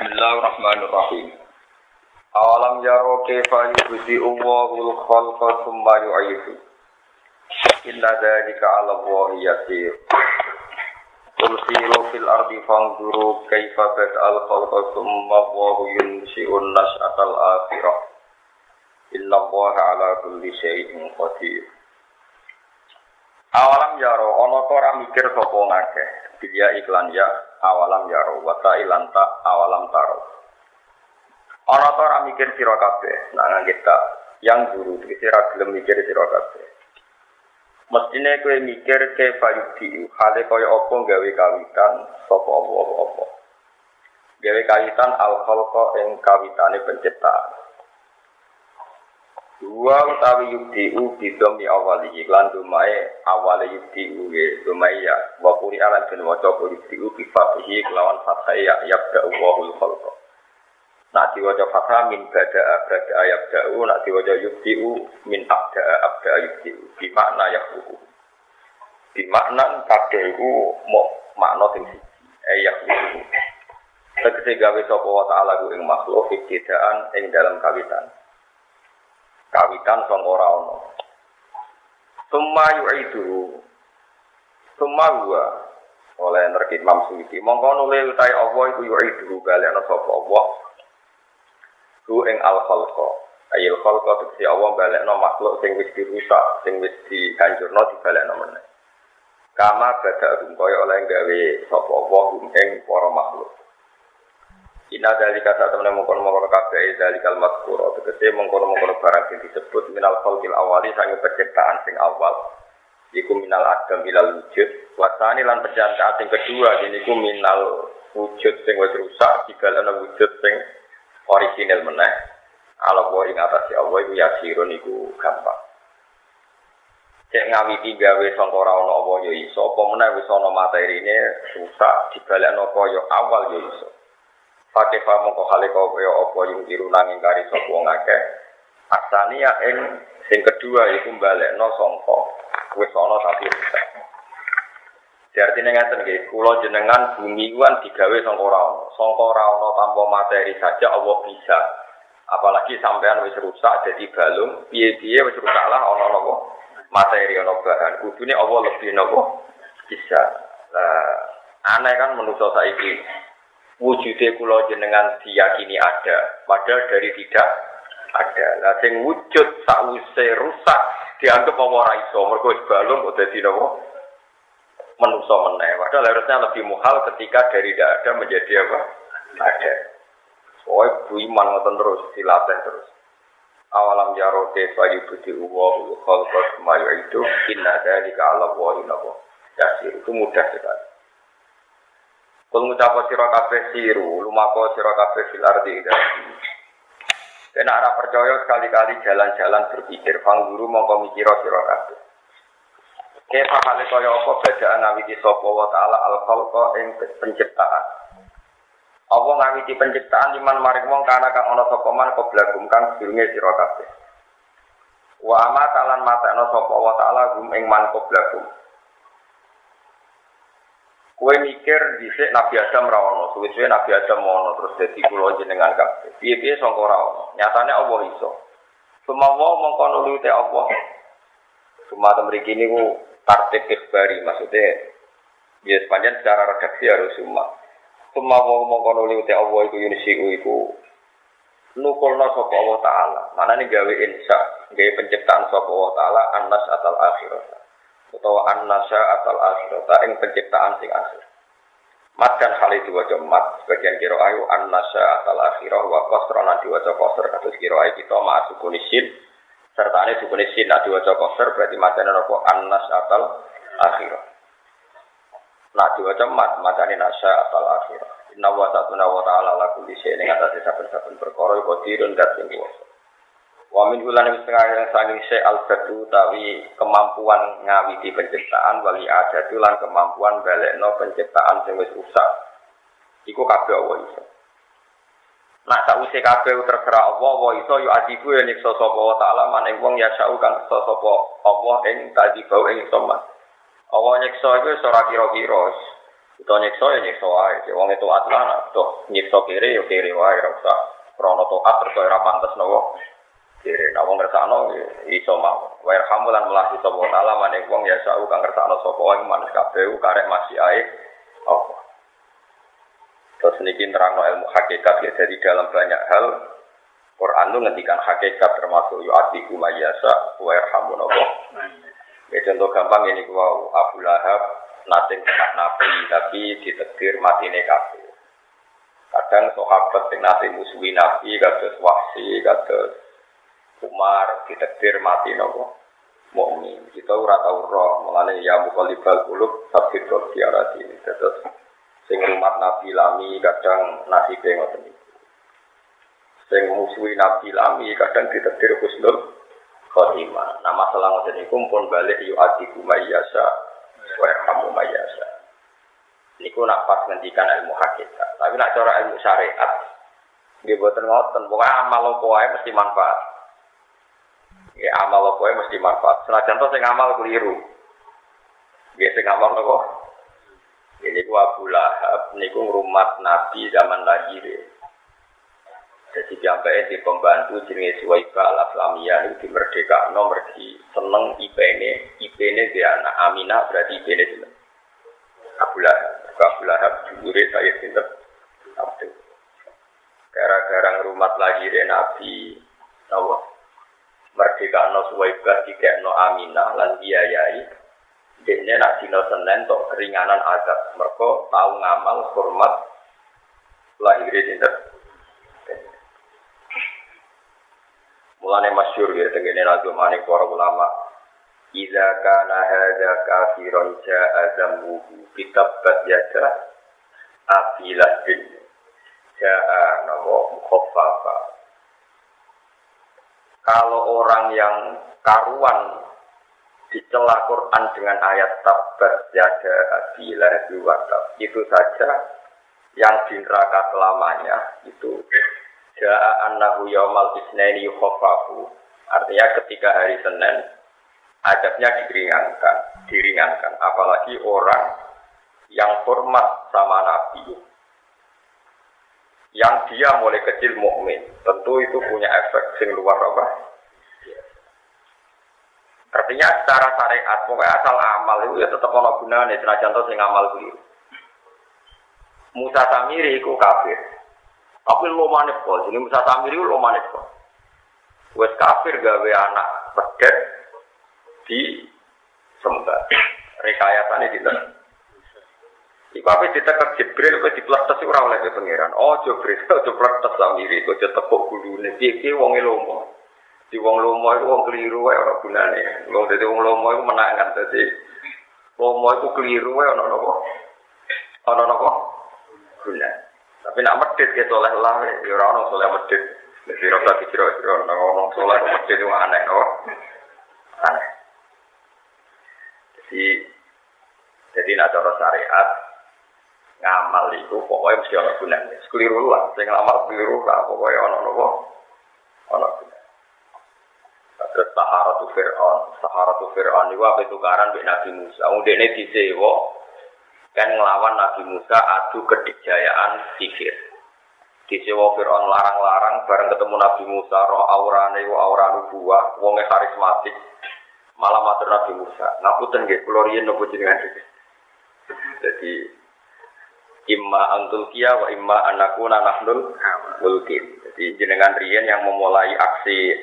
Bismillahirrahmanirrahim. Awalam yaro kaifa yubdi Allahul khalqa thumma yu'idu. Inna dzalika 'ala Allahi yasir. Qul siru fil ardi fanzuru kaifa bada'al khalqa thumma Allahu yunshi'un nas'atal akhirah. Inna Allaha 'ala kulli syai'in qadir. Awalam yaro ana ta mikir sapa ngakeh. Dia iklan ya awalam yaro wa ta awalam taro. Ana ta mikir sira kabeh kita yang guru iki ora gelem mikir sira kabeh. Mestine kowe mikir ke fayudi hale kaya apa gawe kawitan sapa Allah apa. Gawe kawitan al khalqa ing kawitane penciptaan. Dua utawi yukti u bidom ya awali iklan dumae awali yukti u ye dumai ya wakuri alan bin waca yukti u bifatihi kelawan fathah ya yabda wahul khalqa. Nak diwaca fathah min bada abada yabda u nak diwaca yukti u min abda abda yukti u di makna yakbuku. Di makna kabeh u mau makna sing siji eh yakbuku. Tegese gawe sapa wa ta'ala ku ing makhluk ibtidaan ing dalam kawitan kawitan sing ora ana. Summa yu'idu. Summa huwa oleh nerkit Imam Suyuti. Mongko nule utai Allah iku yu'idu balekno sapa Allah. Ku ing al khalqa. Ayil khalqa tegese Allah balekno makhluk sing wis dirusak, sing wis dihancurno dibalekno meneh. Kama bada kaya oleh gawe sapa Allah ing para makhluk. Ina dari kata teman mengkono mengkono kafe dari kalimat kuro tegese mengkono mengkono barang yang disebut minal khalqil awali sangi penciptaan sing awal. Iku minal adam ilal wujud. Wasani lan penciptaan sing kedua ini ku minal wujud sing wis rusak dibalana wujud sing original meneh. Ala wa ing atas Allah iku yasirun iku gampang. Cek ngawiti gawe sangka ora ana apa ya iso, apa meneh wis ana materine rusak dibalekno kaya awal ya iso. Pakai pamong kok hale kau kaya apa yung tiru nanging kari sapa akeh. Asania ing sing kedua iku balekno sangka wis ana tapi rusak. Artinya ngaten nggih, kula jenengan bumi kuwi digawe sangka ora ana. Sangka ora tanpa materi saja Allah bisa. Apalagi sampean wis rusak jadi balung, piye-piye wis rusak lah ana napa materi ana bahan. Kudune Allah lebih napa bisa. Lah aneh kan menungso saiki wujudnya kula jenengan diyakini ada, padahal dari tidak ada. Lah sing wujud sakwise rusak dianggap apa ora iso, mergo balung kok dadi napa? Menungso meneh. Padahal harusnya lebih muhal ketika dari tidak ada menjadi apa? Ada. Soalnya bu iman ngoten terus dilatih terus. Awalam yaro te fayu budi uwa kemayu itu inna dari ka ala wa inna itu mudah sekali. Kul ngucapa sira kabeh siru, lumako sira kabeh fil ardi. Kena arah percaya sekali-kali jalan-jalan berpikir, fang guru mongko mikira sira kabeh. Kepa hale kaya apa bedaan ngawiti sapa wa taala al khalqa ing penciptaan. Apa ngawiti penciptaan iman maring wong kana kang ana sapa man koblagum kang sedurunge sira kabeh. Wa amatalan mateno sapa wa taala gum ing man koblagum. Kue mikir dhisik Nabi Adam ra ono, suwe-suwe Nabi Adam ono terus dadi kula jenengan kabeh. Piye-piye sangka. Nyatane Allah iso. Sumawa mongko nulute Allah. Cuma mriki niku tartib ikhbari maksudnya ya sepanjang secara redaksi harus semua. Sumawa mongko nulute Allah iku yunisiku iku nukulna sapa Allah taala. Mana nih gawe insya, gawe penciptaan sapa Allah taala annas atal akhirat utawa annasa atal akhirata ing penciptaan sing akhir. Mat dan hal itu wajah mat sebagian kiro ayu annasa atal akhirah wa kosro nanti wajah kosro kados kiro ayu kita ma sukunisin serta ini sukunisin nanti wajah kosro berarti macamnya nopo annas atal akhirah. Nah diwajah mat macamnya nasa atal akhirah. Inna wa ta'ala wa ta'ala laku di sini ini atas saben-saben perkara kodirun dat sing. Wa min ulan setengah yang saking se al badu tawi kemampuan ngawiti penciptaan wali ada lan kemampuan balekno penciptaan sing wis rusak. Iku kabeh Allah iso. Nak sause kabeh terserah Allah wa iso yo adibu yen nyiksa sapa wa taala maning wong ya sau kang nyiksa sapa Allah ing tadi bau ing somat. Allah nyiksa iku ora kira-kira Kita nyiksa ya nyiksa wae. Wong itu atlan, toh nyiksa kiri ya kiri wae ora usah. Krono toat terus nopo. Kiri wong ngersakno ya iso mau. Wa yarhamu lan melasi sapa taala maning wong ya sau kang ngersakno sapa wae manus kabeh karek masih ae. Oh. Terus niki nerangno ilmu hakikat ya jadi dalam banyak hal Quran itu ngendikan hakikat termasuk yu'atiku mayasa wa yarhamu nopo. Ya contoh gampang ini wow Abu Lahab nating kena nabi tapi ditetir matine kabeh. Kadang sahabat sing nate musuhi nabi kados Wahsi kados Umar ditetir mati nopo mukmin. Kita ora tau roh, mulane ya mukallibal qulub sabit tiara ini. Terus sing umat nabi lami kadang nasibe ngoten iki. Sing musuhi nabi lami kadang ditetir husnul khotimah. Nah masalah ngoten iku pun balik yu adiku mayyasa wa kamu mayasa. Niku nak pas ngendikan ilmu hakikat. Tapi nak cara ilmu syariat, dia buatan ngoten. Pokoknya amal wae mesti manfaat. Ya amal lo wae mesti manfaat. Senajan to sing amal keliru. Ya sing amal nopo? Ini ku Abu Lahab, niku rumah Nabi zaman lahir. Jadi sampai di pembantu jenis Suwaiba al Islamiyah itu merdeka nomor di seneng IP ini IP ini dia anak Aminah berarti IP ini seneng Abu Lahab Abu Lahab jujure saya sinter gara-gara rumah lagi Nabi Nawa merdeka no Suwaiba tiga no Aminah lan biayai Dene nak dino Senin tok keringanan azab mereka tahu ngamal hormat lahir sinter Mulane masyhur ya tengene radio manik para ulama. Iza kana hadza kafiron ja'a zambuhu kitabbat yada afilah bin ja'a nawa mukhaffafa. Kalau orang yang karuan dicela Quran dengan ayat tabat yada afilah biwatab itu saja yang di neraka selamanya itu Ja'a annahu yaumal isnaini yukhaffafu. Artinya ketika hari Senin adabnya diringankan, diringankan. Apalagi orang yang hormat sama Nabi, yang dia mulai kecil mukmin, tentu itu punya efek sing luar apa? Artinya secara syariat, pokoknya asal amal itu ya tetap ono gunanya, senajan sing amal keliru. Musa Samiri itu kafir, tapi lo manis kok, jadi Musa Samiri lo manis kok. Wes kafir gawe anak pedet di sembah. Di sana. Iku apa ditekek Jibril kok dipletes ora oleh pangeran. Oh Jibril ojo pletes Samiri kok tepuk gulune. Piye wong lomo. Di wong lomo iku wong keliru wae ora gunane. Wong dadi wong lomo iku menangan dadi lomo iku keliru wae ana napa? Ana napa? Gunane. Tapi nak medit ke soleh lah, ya orang soleh medit. Jadi rasa dikira-kira orang soleh medit itu aneh, no? Aneh. Jadi, jadi nak cara syariat, ngamal itu pokoknya mesti orang gunanya. Sekeliru lah, saya ngamal keliru lah, pokoknya orang nopo, gunanya. Terus Saharatu Fir'aun, Saharatu Fir'aun itu apa itu karan Nabi Musa. Kemudian ini disewa, kan ngelawan Nabi Musa adu kedikjayaan sihir. Di sewa Fir'aun larang-larang bareng ketemu Nabi Musa roh aurane wa aura nubuah, wonge karismatik. Malah matur Nabi Musa, ngapunten nggih kula riyen nopo Jadi imma antul kia wa imma anakuna nahnul mulkin. Jadi jenengan riyen yang memulai aksi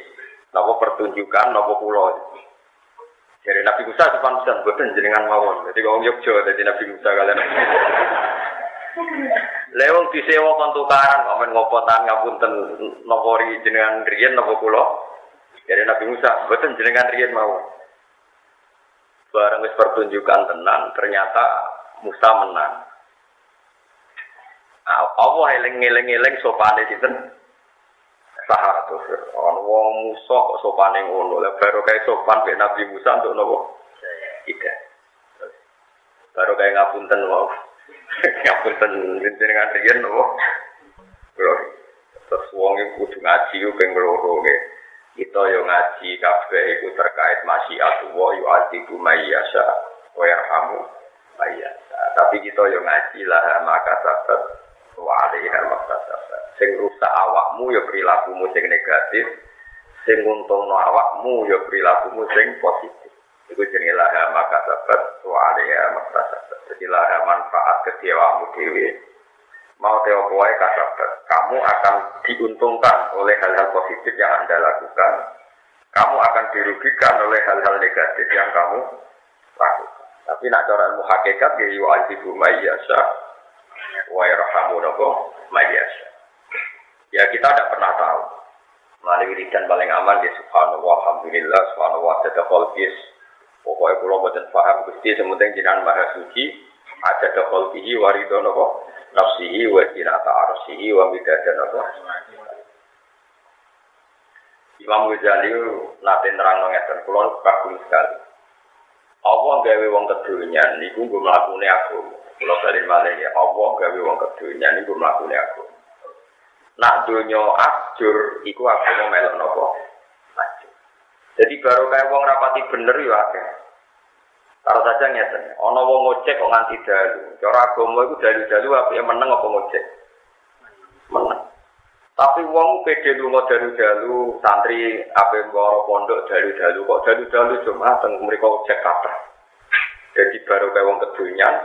nopo pertunjukan nopo pulau. Jadi Nabi Musa depan pesan jenengan mawon. Jadi kalau Yogyo jadi Nabi Musa kalian. Lewong disewa kon tukaran kok men ngopotan ngapunten nopori jenengan riyen nopo kula. Jadi Nabi Musa boten jenengan riyen mawon. Bareng wis pertunjukan tenang, ternyata Musa menang. Nah, Allah eling-eling-eling sopane sinten? Sahabat Fir'aun, wong Musa kok sopan yang ngono, lah baru kayak sopan kayak Nabi Musa untuk nopo. Tidak. Baru kayak ngapunten wow. ngapunten jenengan riyen nopo. Terus wong iku kudu ngaji yo ping loro Kita yo ngaji kabeh iku terkait masyiat wa yu atiku mayyasa wa yarhamu mayyasa. Tapi kita yo ngaji lah maka sabat wa maktasabat. Sing rusak awakmu yo perilakumu sing negatif, sing nguntungno awakmu yo perilakumu sing positif. Iku jenenge lah maka sabat wa alaiha maktasabat. Jadi lah manfaat kecewamu dhewe mau teo wae kasabat. Kamu akan diuntungkan oleh hal-hal positif yang Anda lakukan. Kamu akan dirugikan oleh hal-hal negatif yang kamu lakukan. Tapi nak cara ilmu hakikat ya yu'adzibu mayyasha wa yarhamu nabo mayyasha. Ya kita tidak pernah tahu. Melalui wiridan paling aman di subhanallah, alhamdulillah, subhanallah, ada kolbis. Pokoknya pulau buatan faham, gusti sementing jinan maha suci, ada kolbihi warido nabo nafsihi wa jinata arsihi wa midada nabo. Imam Ghazali nanti nerang ngeten, kulon kagum sekali. Allah gawe wong kedunya niku nggo mlakune aku. Kula bali malih ya Allah gawe wong kedunya niku mlakune aku. Nak donya ajur iku aku mau melok? Ajur. Jadi baru kayak wong rapati bener yo akeh. Kalau saja ngeten, ana wong ngocek kok nganti dalu. Cara agama iku dalu-dalu apa yang meneng apa ngocek? Meneng. Tapi wong pede lunga dalu-dalu, santri ape mboro pondok dalu-dalu kok dalu-dalu cuma teng mriku cek kathah. Jadi baru kayak wong kedunyan,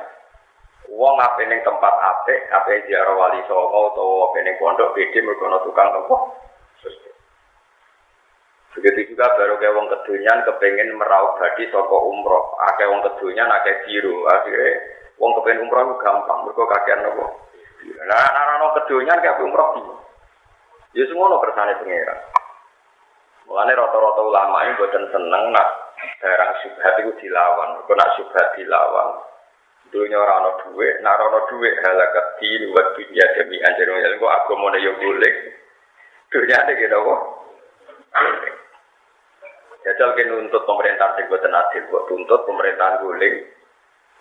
wong ape ning tempat apik, ape ziarah wali songo utawa ape ning pondok pede mergo tukang tempat. Begitu juga baru kayak wong kedunyan kepengen meraup badi saka umroh. Akeh wong kedunyan akeh biru, akhirnya wong kepengen umroh gampang, mergo kakean nopo. Nah, anak-anak kedunyan kayak umroh biru. Ya semua no kersane pengiran. Mulane rata-rata ulama ini buatan seneng nak barang subhat itu dilawan. Kau nak subhat dilawan. Dunia orang no duit, nak orang duit halakat di luar dunia demi anjir. Yang kau aku mau yo boleh. Dunia ada gitu kok. Jajal kita nuntut pemerintahan sing boten adil, buat tuntut pemerintahan guling.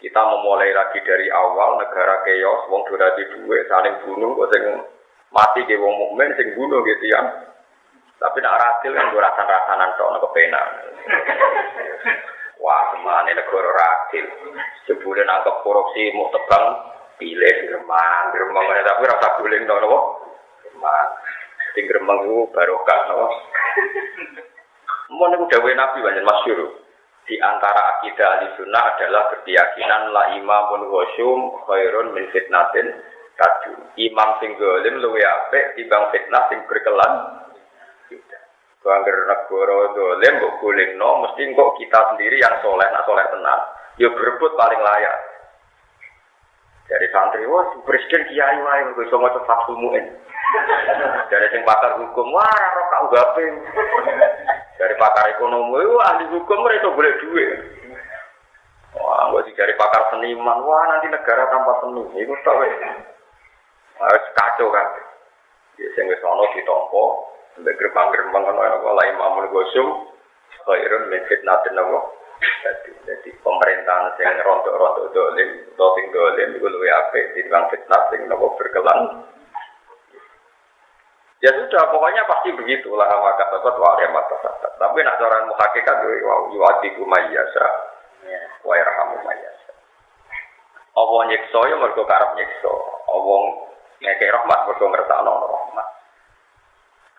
Kita memulai lagi dari awal negara keos, wong dora di duit, saling bunuh, kok sing mati ke wong mukmin sing bunuh gitu ya. Tapi nak ratil kan gue rasan-rasanan tok nak kepenak. Wah, semane negara ratil. Sebulan nangkep korupsi mau tebang pilih gremang, gremang tapi rasa guling dong nopo. Gremang. Sing gremang itu barokah nopo. Mau nih udah nabi banyak masyur. Di antara akidah ahli sunnah adalah berkeyakinan la imamun wasyum khairun min fitnatin kaju. Imam sing golim luwe apik timbang fitnah sing berkelan. Bangger negara dolim mbok no mesti kok kita sendiri yang soleh nak soleh tenang. Yo berebut paling layak. Dari santri, wah presiden kiai wae kok iso maca fathul muin. Dari sing pakar hukum, wah ora kau. Dari pakar ekonomi, wah ahli hukum mereka boleh duit. Wah, gue dari pakar seniman, wah nanti negara tanpa seni, itu tau harus kacau kan. Ya sing wis ana ditampa sampai gerbang-gerbang ana apa la imamul gosum khairun min fitnatin apa. Jadi, jadi pemerintahan sing rontok-rontok dolim, sing dolim iku luwih apik dibanding fitnah sing nopo berkelan. Ya sudah, pokoknya pasti begitulah maka tetap wa mata Tapi nak cara muhakikat wa yu'adiku mayyasa wa yarhamu mayyasa. Allah nyiksa ya mergo karep nyiksa. Allah ngekek rahmat mergo ngersakno rahmat.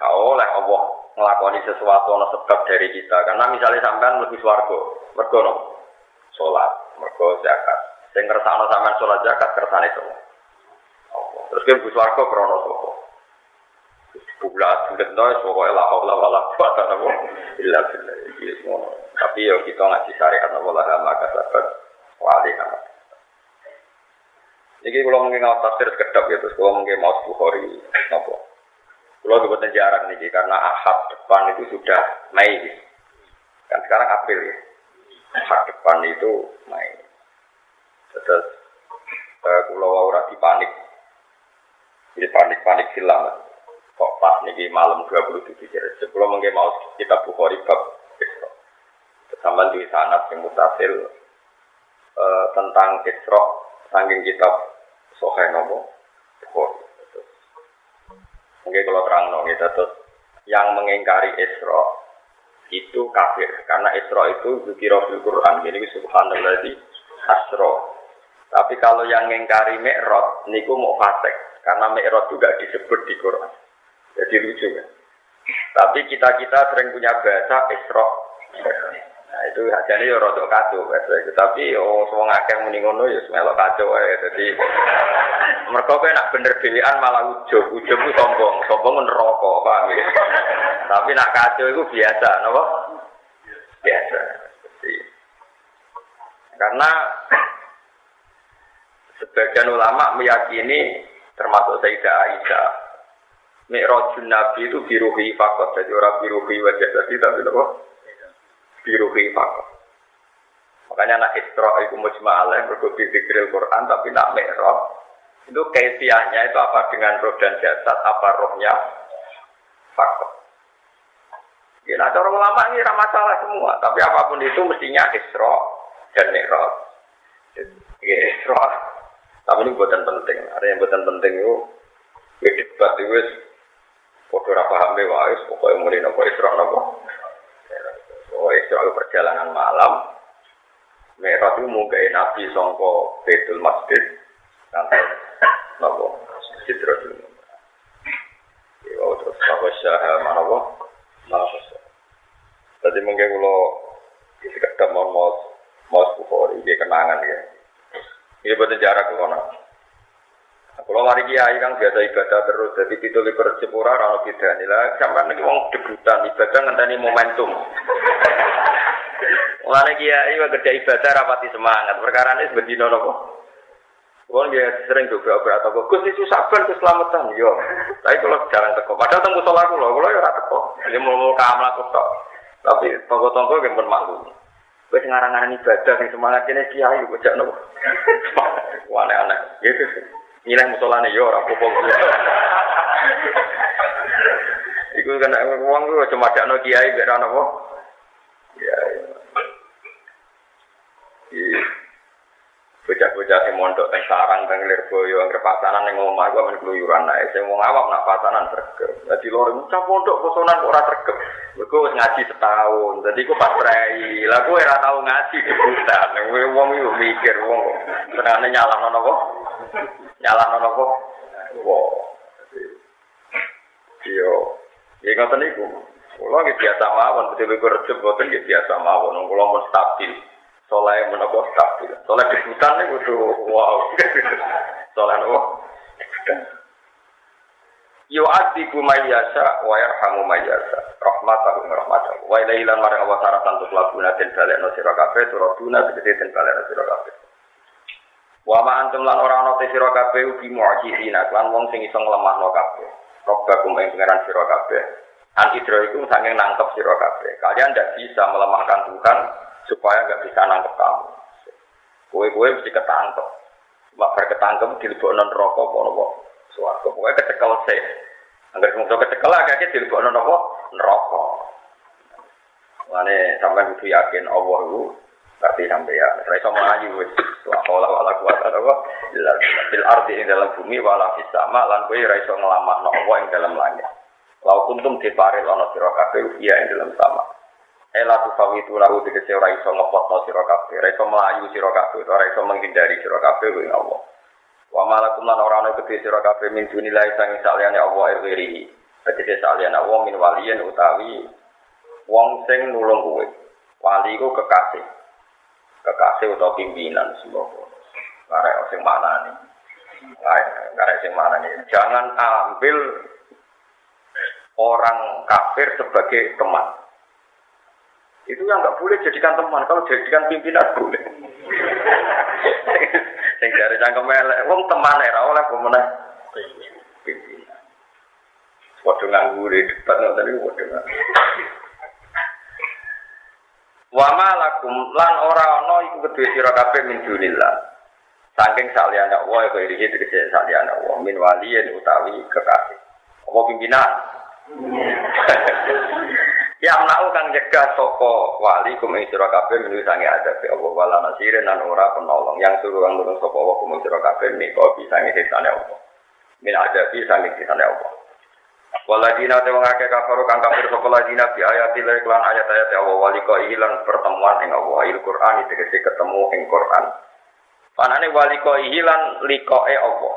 Kau oleh Allah ngelakoni sesuatu ono sebab dari kita. Karena misalnya sampean lebih swarga, mergo no salat, mergo zakat. Sing ngersakno sampean salat zakat kersane semua. Allah. Terus ke bus warga krono sapa? Bulat bulat noy, pokoknya lah Allah wala kuasa nabo illa billah. Tapi yo kita ngaji syariat nabo lah maka sahabat wali amat. Jadi kalau mungkin mau tafsir sekedap gitu, kalau mungkin mau Bukhari, nopo. Kalau kebetulan jarang nih, karena ahad depan itu sudah Mei. Kan sekarang April ya. Ahad depan itu Mei. Terus eh, kalau aura panik, ini panik-panik silam. Kok pas nih malam 27 Jira. Sebelum mungkin mau kita Bukhari bab. Sampai di sana yang mutasil eh, tentang Isra saking kitab sohe Bukhari. Mungkin kalau terang nopo kita terus yang mengingkari Isra itu kafir karena Isra itu zikir fil Quran jadi subhanallah di asro Tapi kalau yang ngengkari mi'raj niku mau fasik karena mi'raj juga disebut di Quran. Jadi lucu kan. Tapi kita-kita sering punya bahasa Isra. Nah itu hajane ya rada kacau. Tapi oh semua ngakeh muni ngono ya melok kacau ae. Dadi mereka kowe nak bener dhewean malah ujub. Ujub ku sombong, sombong neraka, paham ya? Tapi nak kacau itu biasa, napa? Biasa. Jadi, karena sebagian ulama meyakini termasuk Sayyidah Aisyah Mi'rajun Nabi itu biruhi fakot, jadi orang biruhi wajah tadi tapi apa? Biruhi fakot. Makanya nak Isra itu mujma'alah, berkuti dikril Quran, tapi nak Mi'raj. Itu kaisiahnya itu apa dengan roh dan jasad, apa rohnya fakot. Ya, nah, orang ulama ini ramah masalah semua, tapi apa pun itu mestinya Isra dan Mi'raj. Ya, Isra. Tapi ini buatan penting. Ada yang buatan penting itu, ya debat itu Podo ora paham be wae, pokoke muni napa Isra napa. Oh, Isra perjalanan malam. Merah itu mungkin Nabi songko Betul Masjid. Nanti napa Masjid. Ya, terus apa syah mana apa? Mana Tadi mungkin kalau sekedar mau mau mau Bukhari, dia kenangan ya. Ini buat jarak ke mana? Kalau mari kiai kan biasa ibadah terus, jadi itu liber sepura rano kita nila. Sampai nih wong debutan ibadah ngenteni momentum. Mulane kiai wa kerja ibadah rapati semangat. Perkara ini nono kok. Wong dia sering juga atau Gus itu sabar keselamatan, yo. Tapi kalau jarang teko, padahal tunggu sholat kulo, kulo ya rata teko. Ini mau mau kamar aku tok. Tapi tonggo-tonggo yang bermaklum. Gue ngarang-ngarang ibadah yang semangat ini kiai, gue jangan nopo. Aneh-aneh, gitu. Nilai musolane yo ora apa-apa. Iku kan wong ku cuma dakno kiai mek ora napa. Ya. Iya. Bocah-bocah sing mondok teng sarang teng Lirboyo anggere pasanan ning omah gua men keluyuran ae. Sing wong awam nak pasanan sregep. Dadi loro mucah pondok posonan ora sregep. Mergo wis ngaji setahun. Dadi ku pas rei. Lah kowe ora tau ngaji debutan. Wong iku mikir wong senengane nyalahno napa? Nyalahno napa? Wo. Yo. Ya ngoten niku. Kula nggih biasa mawon, betul-betul rejep boten nggih biasa mawon. Kula mun stabil. Soleh menapa stabil. Soleh di hutan nih kudu wow. soleh nopo. Yo adiku mayasa wa yarhamu mayasa. Rahmatahu rahmatahu. Wa ilaihi lan marang Allah taala tantu labuna den balekno sira kabeh turaduna tegese den balekno sira kabeh. Wa ma antum lan ora ana te sira kabeh ugi mu'jizina lan wong sing iso nglemahno kabeh. Robbakum ing pangeran sira kabeh. An idro itu saking nangkep sira kabeh. Kalian tidak bisa melemahkan Tuhan supaya nggak bisa nangkep kamu. Kue-kue mesti ketangkep. Cuma berketangkep di non rokok, apa nopo suarga. Pokoknya kecekel sih. Agar kemudian kecekel agaknya di non nopo neraka. Mane sampai itu yakin Allah itu berarti sampai ya. Saya sama aja wes. Wala wala kuat apa? Bil arti ing dalam bumi wala sama lan kowe ora iso nglamah Allah ing dalam langit. Lau kuntum diparil ana sira kabeh iya ing dalam sama. Ela tu fawitu lahu tegese ora iso ngepotno sira kabeh, ora iso melayu sira kabeh, ora iso menghindari sira kabeh kuwi Allah. Wa malakum lan ora ana kedhe sira kabeh min dunilai sang saliyane Allah iri. Tegese saliyane Allah min waliyen utawi wong sing nulung kowe. Wali ku kekasih. Kekasih utawa pimpinan semboko. Karek sing manani. Karek sing manani. Jangan ambil orang kafir sebagai teman. Itu yang nggak boleh jadikan teman. Kalau jadikan pimpinan boleh. Sing dari cangkem elek, wong teman era oleh pemenang pimpinan. Waduh nganggur debat nanti ini waduh Wa malakum lan ora ana iku kedue sira kabeh min dunillah. Saking saliyane Allah iku iki tegese saliyane Allah min waliyin utawi kekasih. Apa pimpinan? Ya amnau kang nyegah soko wali kum ing sira kabeh sange adabe Allah wala nasirin lan ora penolong yang suruh kang nulung sapa wa kum sira kabeh nika bisa ngisane Allah. Min adabi sange sisane Allah. Waladina te wong akeh kafir kang kafir sapa ladina bi ayati lan ayat-ayat Allah wali ko ilan pertemuan ing Allah il Quran tegese ketemu ing Quran. Panane waliko hilan likoe opo.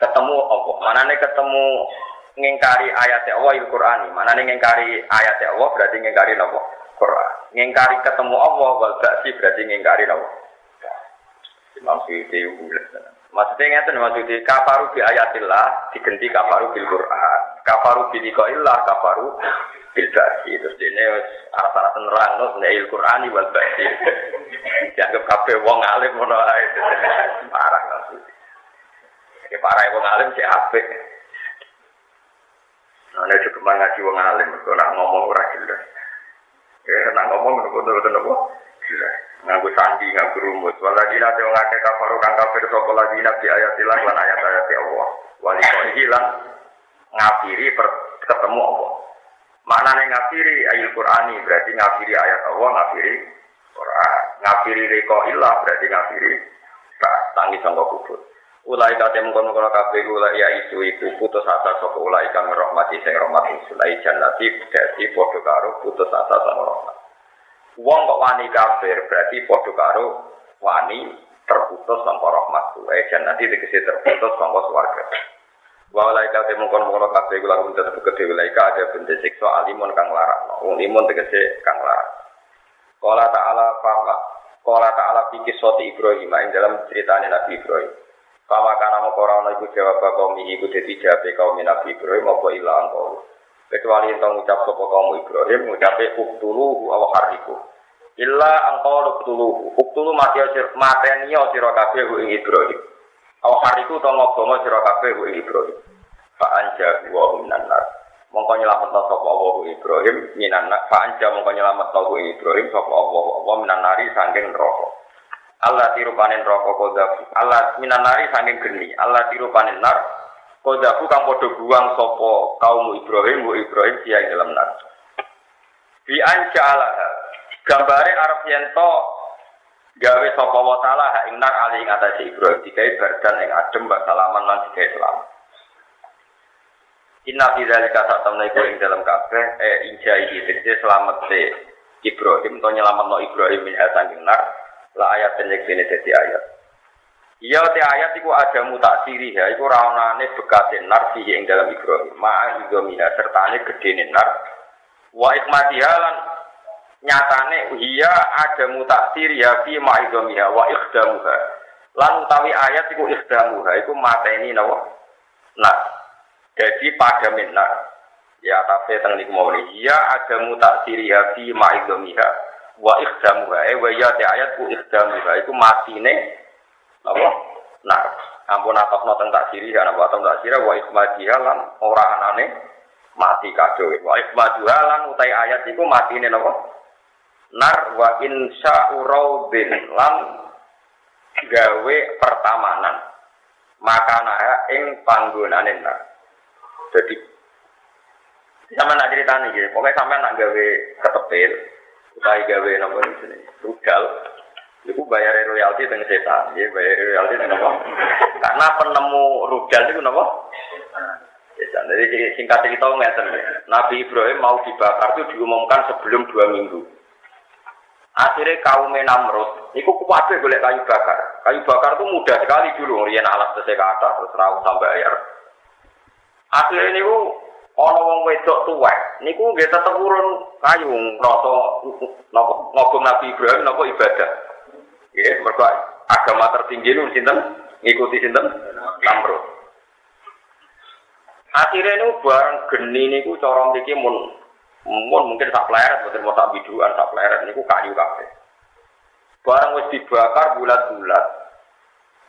Ketemu opo. Manane ketemu ngingkari ayat Allah il Qur'ani. Manane ngingkari ayat Allah berarti ngingkari nopo? Quran. Ngingkari ketemu Allah wal ba'si berarti ngingkari nopo? Imam Suyuti Maksudnya ngeten maksudnya kafaru bi ayatillah digenti kafaru bil Quran. Kafaru bi liqaillah kafaru bil ba'si. Terus ini arah-arah nerang no il Qur'ani wal ba'si. Dianggap kabeh wong alim ngono ae. Parah maksudnya. Ya parah wong alim sih apik. Nah, ini juga ngaji wong alim, kok nak ngomong ora jelas. Ya, nak ngomong betul-betul nopo jelas. Ngaku sandi, ngaku rumus. Waladina te wong akeh kafir kang kafir sapa ladina bi ayatillah lan ayat-ayat Allah. Wali kok hilang ngafiri ketemu Allah. Nih ngafiri ayat Qur'ani berarti ngafiri ayat Allah, ngafiri Quran. Ngafiri reko ilah berarti ngafiri tak tangi sangka kubur. Ulai kate mengkon mengkon kabeh ulai ya itu iku putus asa saka ulai kang rahmati sing rahmat ulai jannati dadi padha karo putus asa saka rahmat. Wong kok wani kafir berarti padha karo wani terputus saka rahmat ulai jannati tegese terputus saka swarga. Wa ulai kate mengkon mengkon kabeh kula kudu tetep gede ulai ada benda siksa alimun kang larang. Wong limun tegese kang larang. Qala ta'ala fa Qala ta'ala fi kisati Ibrahim ing dalam ceritanya Nabi Ibrahim. Kama kana mau korona iku jawab kaum iku dadi jabe kaum Nabi Ibrahim apa ila angkau. Kecuali entong ucap sapa kaum Ibrahim ngucape uktulu aw hariku. Illa angkau uktulu. Uktulu mati sir mateni sira kabeh ing Ibrahim. Aw hariku to ngobomo sira kabeh ing Ibrahim. Fa anja wa minan nar. Mongko nyelamet sapa Allah Ibrahim minan nar. Fa anja mongko nyelamet sapa Ibrahim sapa Allah Allah minan nari saking neraka. Allah tiru panen rokok kodabu. Allah minanari saking geni. Allah tiru panen nar. Kodabu kang podo buang sopo kaum Ibrahim, bu Ibrahim dia dalam nar. Bi anja Allah. Gambare Arab Yento gawe sopo wa ta'ala ha ing nar ali ing atas Ibrahim. Dikai berdan ing adem bak salaman lan dikai selamat. Inna fi dzalika satamna iku ing dalam kabeh eh injai iki selamat se Ibrahim to nyelametno Ibrahim min saking nar la ayat ini jadi ayat. Iya te ayat iku ada mutaksiri ya, iku rawanane bekate nar fihi ing dalam Ibrahim. Ma'a idomina sertane gedene nar. Wa ikmatiha lan nyatane iya ada mutaksiri ya fi idomiha wa ikhdamuha. Lan utawi ayat iku ikhdamuha iku mateni nawa nar. Jadi pada minar. Ya tapi teng niku mawon. Iya ada mutaksiri ya fi idomiha wa ikhdamuha eh wa ya te ayat ku ikhdamuha iku matine apa? Nah ampun atokno teng tak siri ana apa teng tak sira wa ikhmadiha lan ora anane mati kado wa ikhmaduha lan utai ayat iku matine napa? Nar wa insya uraudin lan gawe pertamanan. Makana ing panggonane nar jadi sama nak cerita nih, pokoknya sama nak gawe ketepil, Utai gawe nopo di sini. Rudal. Iku bayar royalti dengan setan. Ya bayar royalti dengan nopo. Karena penemu rudal itu nopo. Setan. Jadi singkat cerita ngeten. Nabi Ibrahim mau dibakar itu diumumkan sebelum dua minggu. Akhirnya kaum Namrud, itu kuatnya boleh kayu bakar. Kayu bakar itu mudah sekali dulu, rian alat ke atas, terus rawat sampai air. Akhirnya ini ana wong wedok tuwek. Niku nggih tetep urun kayu ngrasa napa ngobong Nabi Ibrahim napa ibadah. Nggih mergo agama tertinggi niku sinten? Ngikuti sinten? Namrud. Akhirnya ini barang geni niku cara mriki mun mun mungkin sak pleret mboten mau sak biduan sak pleret niku kayu kabeh. Barang wis dibakar bulat-bulat.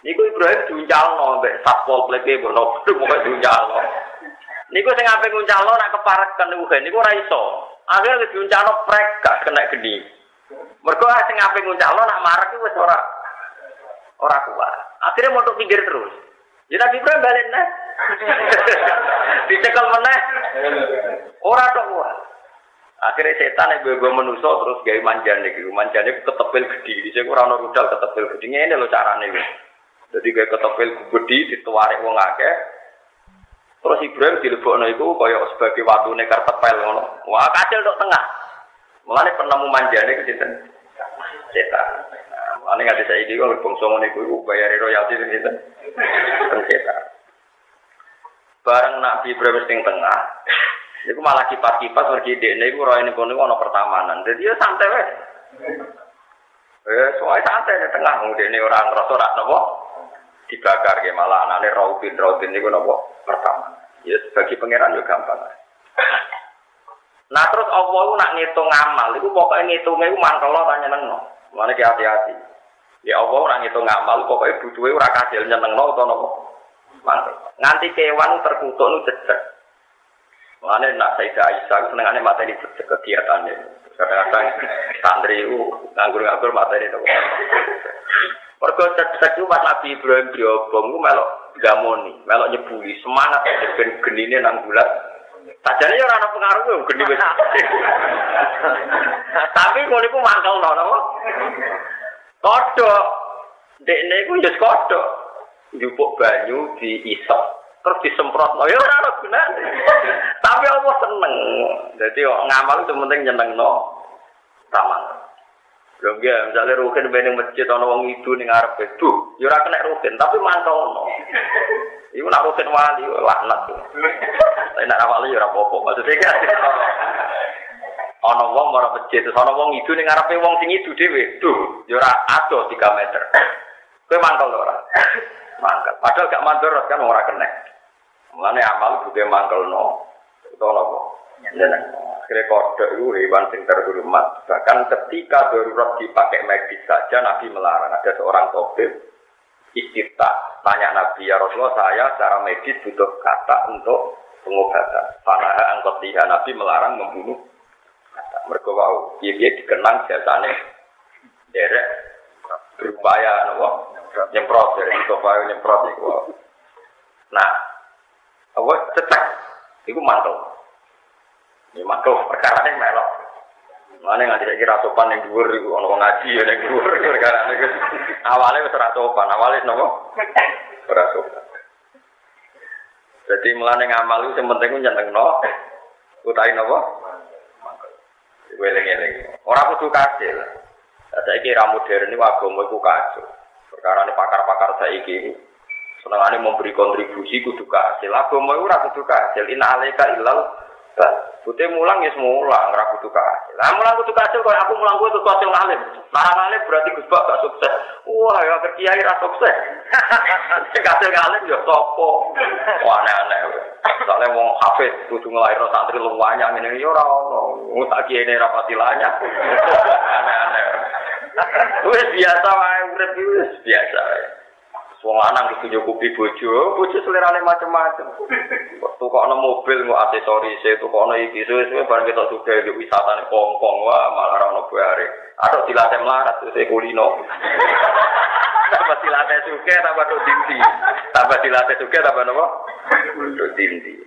Niku Ibrahim diuncalno mbek satpol pp bono pokoke diuncalno Niku sing ape nguncalo nak kepareken niku niku ora iso. Akhire wis nguncalo prek kena geni. Mergo sing ape nguncalo nak marek wis ora ora kuat. Akhirnya mau pinggir terus. Ya Nabi Ibrahim balik nah. Dicekel meneh. Ora tok kuat. Akhirnya setan yang gue menuso terus gawe manjane iki. Manjane ketepil gede. Dhisik ora ono rudal ketepil gede. Lho carane iki. Jadi gawe ketepil gede dituarik wong akeh. Terus Ibrahim dilebokno iku kaya sebagai watune kartepel ngono. Wah, kacil tok tengah. Mulane penemu manjane ke sinten? Setan. Ane nggak bisa iki kok bangsa ngene iku bayar royalti gitu. Sengketa. Bareng Nabi Ibrahim sing tengah. Iku malah kipas-kipas pergi dekne iku roh ini kono ana pertamanan. Jadi ya santai wae. Eh, soalnya santai di tengah, ini orang ngerasa rak nopo dibakar ke malah anaknya rautin rautin itu nopo pertama. Ya bagi pangeran juga gampang. Nah terus Allah itu nak ngitung amal, itu pokoknya ngitungnya itu mangkel tanya nengno. Mana ki hati-hati. Ya Allah nak ngitung amal, pokoknya butuhnya ora kasil nyeneng no atau nopo. Nganti kewan terkutuk nu cecek. Mana nak Sayyidah Aisyah ini cecek kegiatannya. Kadang-kadang santri itu nganggur-nganggur mata ini Mereka cek-cek itu pas Nabi Ibrahim diobong itu melok gamoni, melok nyebuli, semangat ben genine nang bulat. Sajane ya ora pengaruh yo geni wis. Tapi ngono iku mangkel to napa? Kodok. Dekne iku wis kodok. Njupuk banyu diisep terus disemprot. Oh ya ora gunane. Tapi Allah seneng. Jadi ngamal itu penting nyeneng no. Lho nggih, misalnya rukin bening masjid ana wong idu ning arep itu, ya ora kena rukin, tapi mantau Iku nak rukin wali laknat. Tapi nak wali ya ora apa-apa. Maksudnya kan ana wong ora masjid, terus ana wong idu ning ngarepe wong sing idu dhewe. Duh, ya ora ado 3 meter. Kowe mangkel ora? Mangkel. Padahal gak mandor kan ora kena. Mulane amal juga mangkel no. Itu apa? Nyeneng. Akhirnya kodok itu hewan sing terhormat. Bahkan ketika darurat dipakai medis saja, Nabi melarang. Ada seorang topik istifta tanya Nabi ya Rasulullah saya secara medis butuh kata untuk pengobatan. Fanaha angkot tiga Nabi melarang membunuh kata. Mereka wow, dia dikenang jasane derek berupaya nopo nyemprot dari itu nyemprot itu. Nah, apa cetak, itu mantul. Ya makro perkara ini melok. Mana nggak tidak kira sopan yang dhuwur iku ana ngaji ya yang dhuwur perkara niku. Awale wis ora sopan, awale nopo? Ora sopan. Jadi mulane ngamal itu penting nyenengno utahe napa? Weleng-eleng. Ora kudu kasil. Saiki ra modern iku agama iku kacau. Perkara ini pakar-pakar saiki senengane memberi kontribusi kudu kasil. Agama iku ora kudu kasil. Inna illal Putih mulang ya mulang, ora kudu kasil. Lah mulang kudu kasil kok aku mulang kuwi terus kasil ngalim. Larang ngalim berarti Gus Bak gak sukses. Wah, ya kiai ra sukses. Sing ngalim ya sapa? Wah, aneh-aneh. Soale wong hafid kudu nglairno santri luwanya ngene ya ora ono. Wong tak kiai ra pati lanyak. Aneh-aneh. Wis biasa wae urip wis biasa wae. Wong lanang kudu nyukupi bojo, bojo selerane macam-macam. Waktu kok ana mobil mau aksesoris, itu kok ana iki suwe-suwe bareng kita juga di wisata ning Hongkong wah malah ora ono bare. Atau dilatih melarat terus kulino. tambah dilatih suke tambah do dinti. Tambah dilatih suke tambah napa? Do dinti.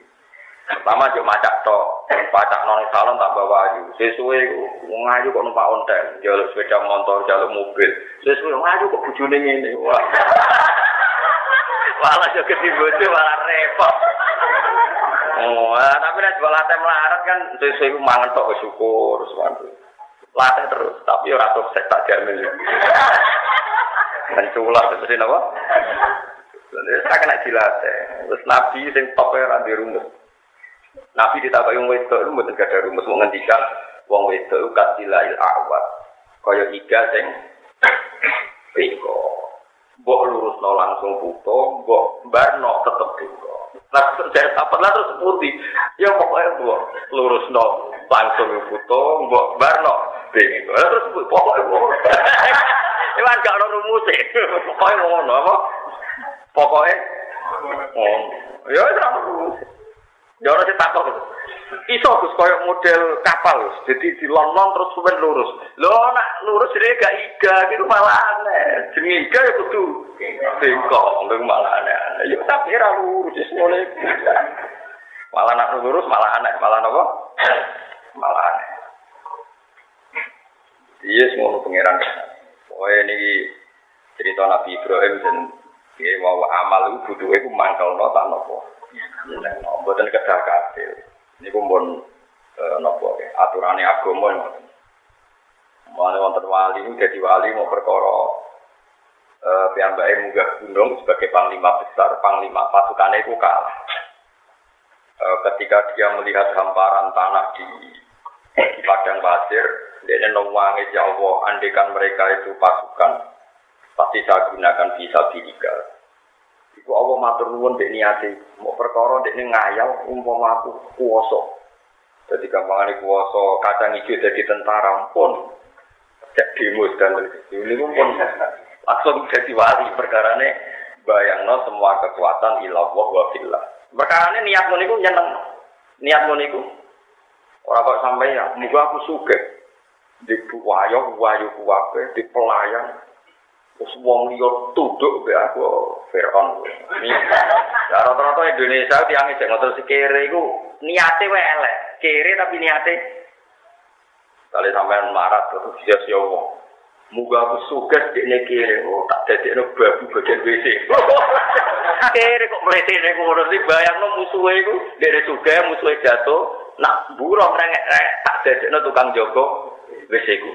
Pertama juk macak tok, pacak nang salon tambah waju. Sesuwe wong ayu kok numpak ontel, jaluk sepeda motor, jaluk mobil. Sesuwe wong ayu kok bojone ngene. Wah. Malah yo gede bojo malah repot. Oh, ah, tapi nek jual latte melarat kan sesuk iku mangan tok syukur semantu. Latte terus, tapi ora sukses tak jamin. Menculat terus ini apa? Saya kena dilatih. Terus Nabi sing top ora di rumus. Nabi ditabai wong wedok itu mboten gak ada rumus mau ngendikan wong wedok itu kasilail awat. Kaya iga sing beko. Mbok lurusno langsung puto, mbok barno tetep puto. Nah, saya apa lah terus putih. Ya pokoknya mbok lurusno langsung puto, mbok barno bingung. Terus pokoknya mbok. Iwan gak rumus e. Pokoknya ngono apa? Pokoknya ngono. Ya rumus. Ya ora ditakok. Iso Gus koyo model kapal, jadi dilon-lon terus suwen lurus. Lho nak lurus jadi gak iga gitu malah aneh. Jenenge iga ya kudu bengkok, lho malah aneh. Ya tapi ra lurus wis mulai. Malah nak lurus malah aneh, malah napa? Malah aneh. Iya semua pangeran. Oh ini cerita Nabi Ibrahim dan dia mau amal itu butuh itu mangkal no tak nopo. Mboten kedah kasil. Niku eh, napa aturane agama ngoten. Mulane wonten wali dadi wali mau perkara eh piyambake munggah gunung sebagai panglima besar, panglima pasukannya itu kalah. Eh, ketika dia melihat hamparan tanah di, padang pasir, dia nongwangi ya Allah, andekan mereka itu pasukan, pasti saya gunakan bisa tiga. Iku Allah matur nuwun dek niati, mau perkara dek ngayal umpama aku kuwasa. Jadi gampangane kuwasa kacang hijau jadi tentara pun cek demo dan ini pun langsung jadi wali. Perkara ini bayangno semua kekuatan ilah wa fillah. Perkara ini niat niku nyeneng. Niat niku orang kok sampai ya muga aku suge di wayo wayo kuwape di pelayan Terus wong liya be aku Firaun. Ya rata-rata Indonesia tiang sing ngoten sikere iku niate wae elek. Kere tapi niate Kali sampean marat terus sia-sia wong. Muga aku suges di kiri, oh tak ini babu bagian WC. kiri kok melete ini ngono sih, bayang no musuhnya itu, dari juga musuhnya jatuh, nak burung rengek tak ini tukang joko WC ku.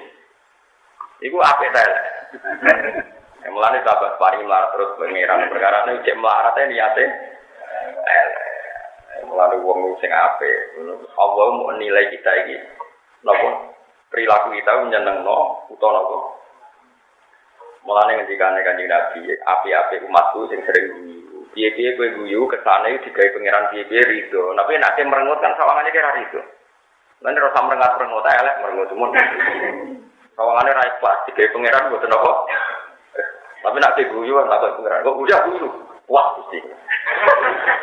Iku apa tel? Yang melani sahabat paling melarat terus pengiran perkara ini cek melarat ini niatnya. Melani uang sing ape, Allah mau nilai kita ini, nopo perilaku kita menyeneng no, utama nopo. Mulane ngendikane Kanjeng Nabi, api-api umatku sing sering guyu. Piye-piye kowe guyu kesane digawe pangeran piye-piye rido. Tapi nek merengut kan sawangane kira rido. Lan ora usah merengut-merengut elek merengut mun. Sawangane ra ikhlas digawe pangeran mboten apa. Tapi nek guyu kan tak pangeran. Kok udah guyu. Wah, mesti.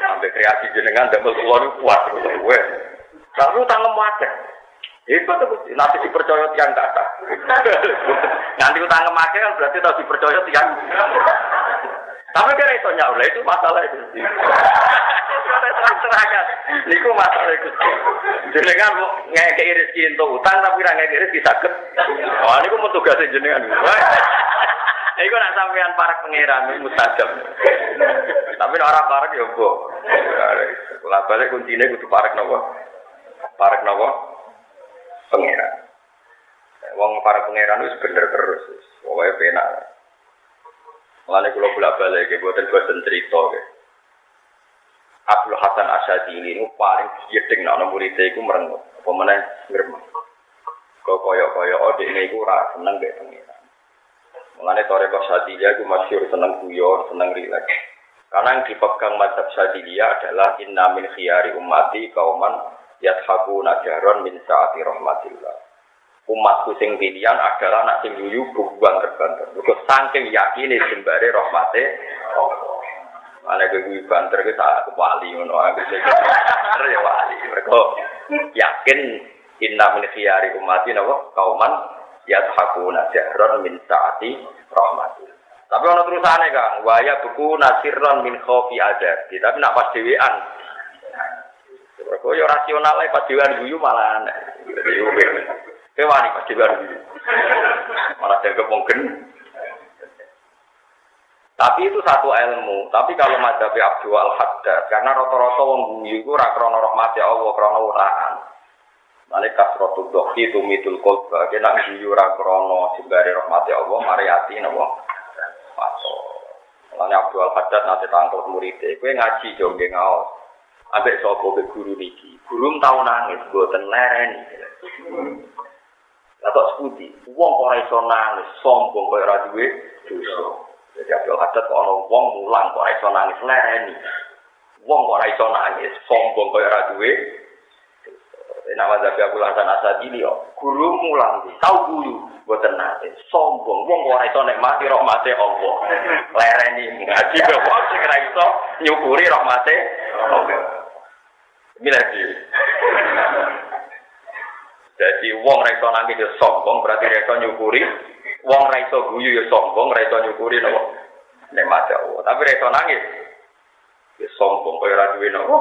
Sampai kreasi jenengan damel niku kuat terus kowe. Lalu tangan mati. Itu tuh nanti dipercaya tiang kata. nanti utang kemakai kan berarti tahu dipercaya tiang. Tapi kan itu nyawa itu masalah itu. Terang-terangan. Masalah itu. Jenengan mau ngekei rezeki untuk utang tapi nggak ngekei rezeki sakit. Oh, niku mau tugasnya jenengan. Iku nak sampean para pangeran mustajab. Tapi orang parek ya, Bu. Lah balik kuncine kudu parek napa? Parek napa? pangeran. Wong para pangeran itu bener terus, pokoknya penak. Mulane kula bolak balik ke buatan buatan cerita ke. Abdul Hasan Asyadi ini paling jeding nak muridnya itu merengut, apa mana ngerem. Kau koyo koyo oh ini itu rasa seneng be pangeran. Mulane tore kok Sadilya itu masyur seneng guyon, seneng rileks. Karena yang dipegang mazhab Sadilya adalah inna min khiyari kauman yadhabu najaron min saati rahmatillah. Umatku sing pilihan adalah anak sing yuyu buang terbanter. Mergo saking yakine sembare rahmate Allah. Ana gue banter ke saat wali ngono aku sing ya wali. Mergo yakin inna min khiyari ummati napa kauman yadhabu najaron min saati rahmatillah. Tapi ono terusane Kang, waya buku nasirron min khofi adab. Tapi nak pas dhewean Kok yo rasional ae pas dewan guyu malah aneh. Kewani pas dewan guyu. Malah jaga mungkin. Tapi itu satu ilmu. Tapi kalau madhabi Abdul al Haddad, karena rata-rata wong guyu itu ora krana rahmat ya Allah, krana uraan. Mane kasratu dohi itu mitul kolba, kena guyu ora krana simbare rahmat ya Allah, mari ati napa? Masuk. Mulane Abdul al Haddad nate tangkut murid, kowe ngaji jo nggih ngaos. Ambek sapa guru niki. Guru tau nangis mboten lereni. Lah kok seputi, wong ora iso nangis, sombong kaya ora duwe dosa. Jadi Abdul Haddad kok wong mulang kok iso nangis lereni. Wong kok iso nangis, sombong kaya ora duwe Nek wajah aku Hasan Asadili yo, guru mulang tau guru mboten nate sombong wong ora iso nikmati rahmate Allah. Lereni ngaji kok sing ora iso nyukuri rahmate Allah. Miladi. Jadi wong ra iso nangis ya sombong berarti ra iso nyukuri. Wong ra iso guyu ya sombong, ra iso nyukuri napa? Nikmat Allah. Tapi ra iso nangis. Ya sombong kaya ra duwe napa?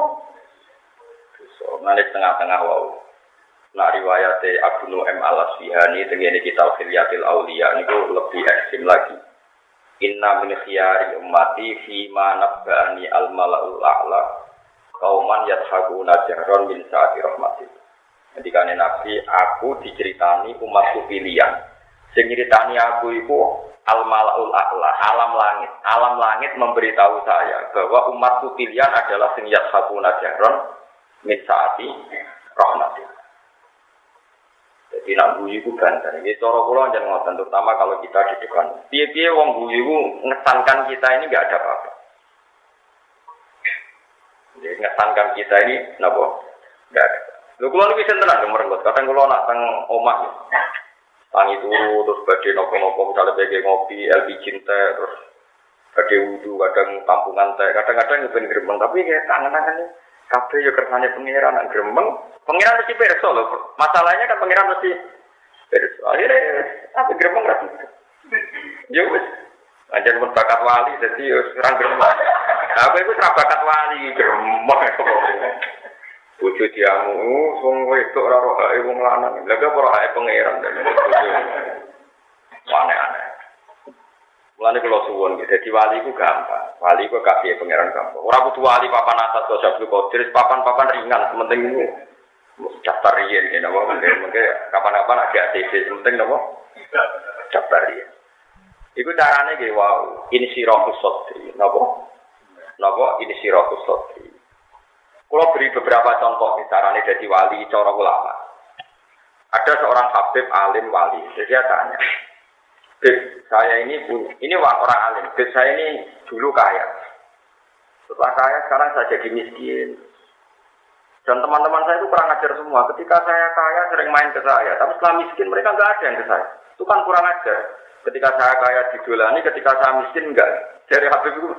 So, nangis tengah-tengah wau. Nah riwayat Abu Nu'aim al Asfihani dengan kitab Aulia niku lebih ekstrim lagi. Inna min khiyari ummati fi ma nabbani al malaul a'la kauman yadhakuna jahron min saati rahmatil. Ketika Nabi, aku diceritani umatku pilihan. Sing aku itu al malaul a'la, alam langit. Alam langit memberitahu saya bahwa umatku pilihan adalah sing yashabuna jahron min saati rahmati. Jadi nak guyu itu banter. Ini cara jangan ngoten, terutama kalau kita di depan. Piye-piye wong guyu itu ngesankan kita ini nggak ada apa-apa. Jadi ngesankan kita ini napa? Nggak ada. Lho kula niku sinten tenang merenggut. Kadang kula nak teng omah ya. Tangi turu terus badhe nopo-nopo misalnya bagi ngopi, LPG teh terus badhe wudu, kadang kampungan teh, kadang-kadang ben gremeng tapi kayak tangan-tangannya kabeh ya kersane pangeran nak gremeng. Pangeran mesti perso lho. Masalahnya kan pangeran mesti perso. Akhirnya tapi gremeng ra Ya wis. Anjen pun bakat wali jadi ya ora gremeng. Apa itu bakat wali gremeng. Bojo diamu, wong wedok ora roh hae wong lanang. Lah kok ora hae pangeran aneh-aneh. Mulane kula suwun gitu, dadi wali ku gampang. Wali ku kasih pangeran gampang. Ora kudu wali papan atas kok Abdul Qadir, papan-papan ringan, sementing itu daftar riyen ya napa mungkin kapan-kapan ada ATC sementing napa daftar riyen. Iku carane nggih wow, ini sirahus sotri, napa? Napa ini sirahus sotri. Kalau beri beberapa contoh, caranya jadi wali, cara ulama. Ada seorang habib alim wali, jadi dia tanya, Bib, saya ini ini orang alim, Bib saya ini dulu kaya. Setelah kaya, sekarang saya jadi miskin. Dan teman-teman saya itu kurang ajar semua. Ketika saya kaya, sering main ke saya. Tapi setelah miskin, mereka nggak ada yang ke saya. Itu kan kurang ajar. Ketika saya kaya didolani, ketika saya miskin enggak. Dari Habib itu,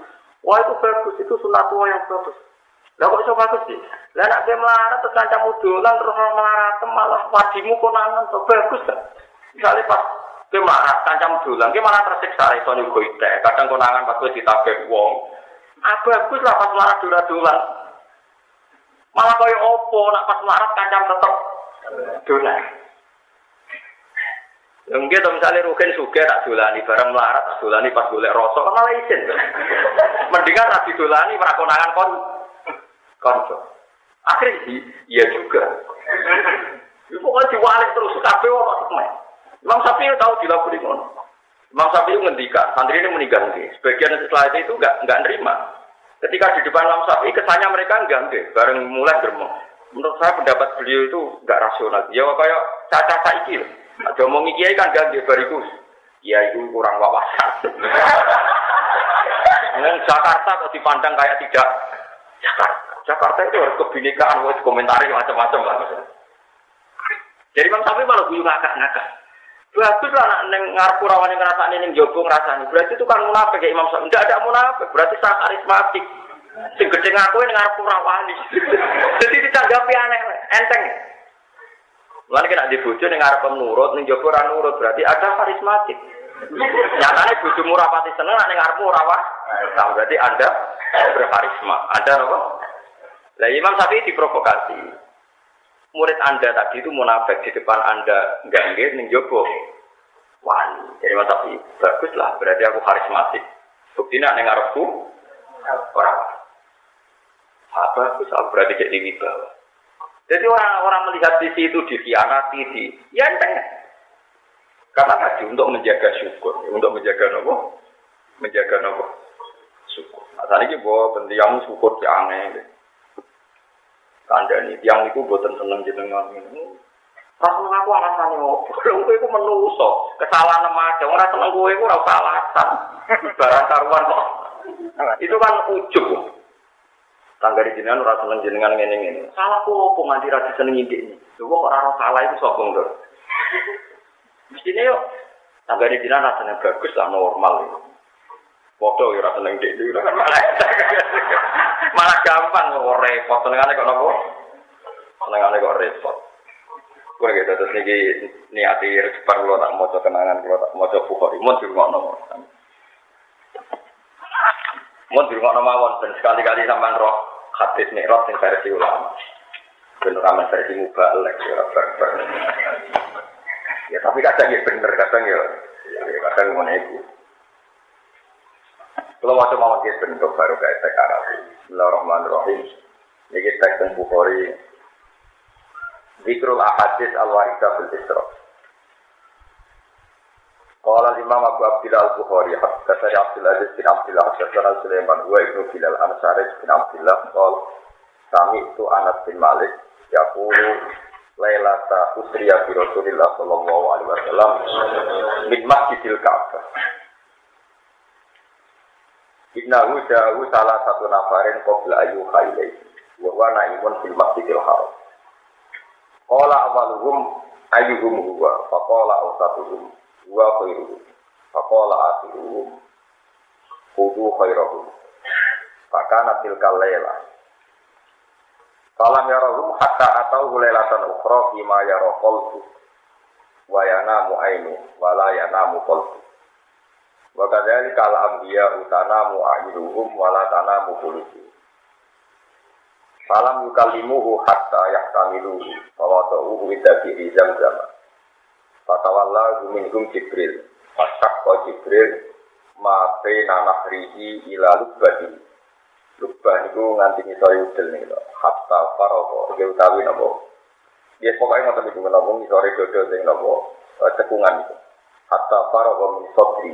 wah itu bagus, itu sunat yang bagus. Lah kok iso bagus sih? Lah nek kowe melarat terus kanca mudolan terus melarat malah wadimu konangan to bagus kan? Misale pas kowe melarat kanca mudolan kowe malah tersiksa iso nyugo ite. Kadang konangan pas kowe ditabek wong. Ah bagus lah pas melarat dolan Malah kaya opo nak pas melarat kanca tetep dolan. Mungkin tuh misalnya Rugen suge tak dolani bareng melarat tak dolani pas golek rosok malah izin. Mendingan tak didolani konangan kon konco. Akhirnya iya juga. Itu pokoknya diwalik terus kabeh ono semen. Imam Syafi'i tahu dilakukan ngono. Imam Syafi'i ngendikan, santri ini meninggal Sebagian setelah itu enggak enggak nerima. Ketika di depan Imam Syafi'i kesannya mereka enggak bareng mulai germo. Menurut saya pendapat beliau itu enggak rasional. Ya kayak caca saiki loh. Ada ngomong kiai kan enggak barikus. Ya itu kurang wawasan. Jakarta kok dipandang kayak tidak Jakarta. Jakarta itu harus kebinekaan, harus komentari macam-macam lah. Jadi Imam Syafi'i malah guyu ngakak-ngakak. Bagus lah anak neng ngarpu rawan yang ngerasa neng jogo ngerasani. Berarti itu kan munafik ya Imam Syafi'i. Tidak ada munafik, berarti sangat karismatik. Sing gede ngaku yang ngarpu rawani. Jadi ditanggapi aneh, enteng. Mulane kena di bojo ning arep nurut, ning jogo ora nurut, berarti ada karismatik. Nyatane bojomu rapati seneng ning ngarepmu ora Nah, berarti Anda berkarisma. Anda apa? Lah Imam Syafi'i diprovokasi. Murid Anda tadi itu munafik di depan Anda enggak nggih ning jopo. Wani. Jadi Imam Syafi'i bagus lah, berarti aku karismatik. Bukti nak ning arepku ora. Apa aku berarti jadi wibawa. Jadi orang-orang melihat di situ dikhianati di ya enteng. Karena tadi untuk menjaga syukur, untuk menjaga nopo, menjaga nopo syukur. Nah, tadi bahwa pendiam syukur yang aneh. Kandani tiang itu buatan seneng jenengan ini. Rasa aku alasannya opo. Lha itu menuso. Kesalahan aja ora seneng kowe iku ora usah alasan. Barang karuan kok. Itu kan ujug. Tangga di jenengan ora seneng jenengan ngene-ngene. Salah ku opo nganti ra diseneng ini. Lho kok ora salah itu sapa nduk. Mestine yo tangga di jenengan rasanya bagus lah normal itu. Foto ya ora seneng dik Malah gampang kok repot senengane kok nopo? Senengane kok repot. Gue gitu terus niki niati cepat kalau tak mau kenangan kalau tak mau bukhari mau di rumah nomor. Mau di rumah nomor dan sekali-kali sampai roh hadis roh yang versi ulama. Bener ramen versi mubalek ya Ya tapi kadang ya bener kadang ya, ya kadang mau iku. Kalau mau mau bentuk baru kayak sekarang. Bismillahirrahmanirrahim. Ini teks yang Bukhari. Zikrul ahadis al-waridah fil isra. Qala Imam Abu Abdillah Al-Bukhari Haddatsani Abdul Aziz bin Abdullah Haddatsana Sulaiman wa Ibnu Bilal Ansari bin Abdullah qol kami itu Anas bin Malik yaqulu Lailata usriya bi Rasulillah sallallahu alaihi wasallam min Masjidil Ka'bah Innahu jauh salah satu nafarin qabla ayu khailai wa huwa naimun fil Masjidil Haram. Qala awaluhum ayyuhum huwa faqala awsatuhum wa khairuhum faqala akhiruhum kudu khairahum fakana tilkal layla Salam yarahum hatta atau lailatan ukhra fima yara wa yanamu ainu wa la yanamu wa kadzalika al anbiya utanamu ainuhum wa la tanamu qulubuhum Salam yukalimuhu hatta yahtamiluhu wa wada'uhu widabi zam-zam Fatawalla minhum Jibril. Fasakko Jibril ma baina nahrihi ila lubbani. Lubbah itu nganti ngisor yudel nih loh. Hatta faroko. Iki utawi nopo. Dia pokoknya ngotot itu nopo ngisor dodo sing nopo cekungan itu. Hatta faroko min sodri.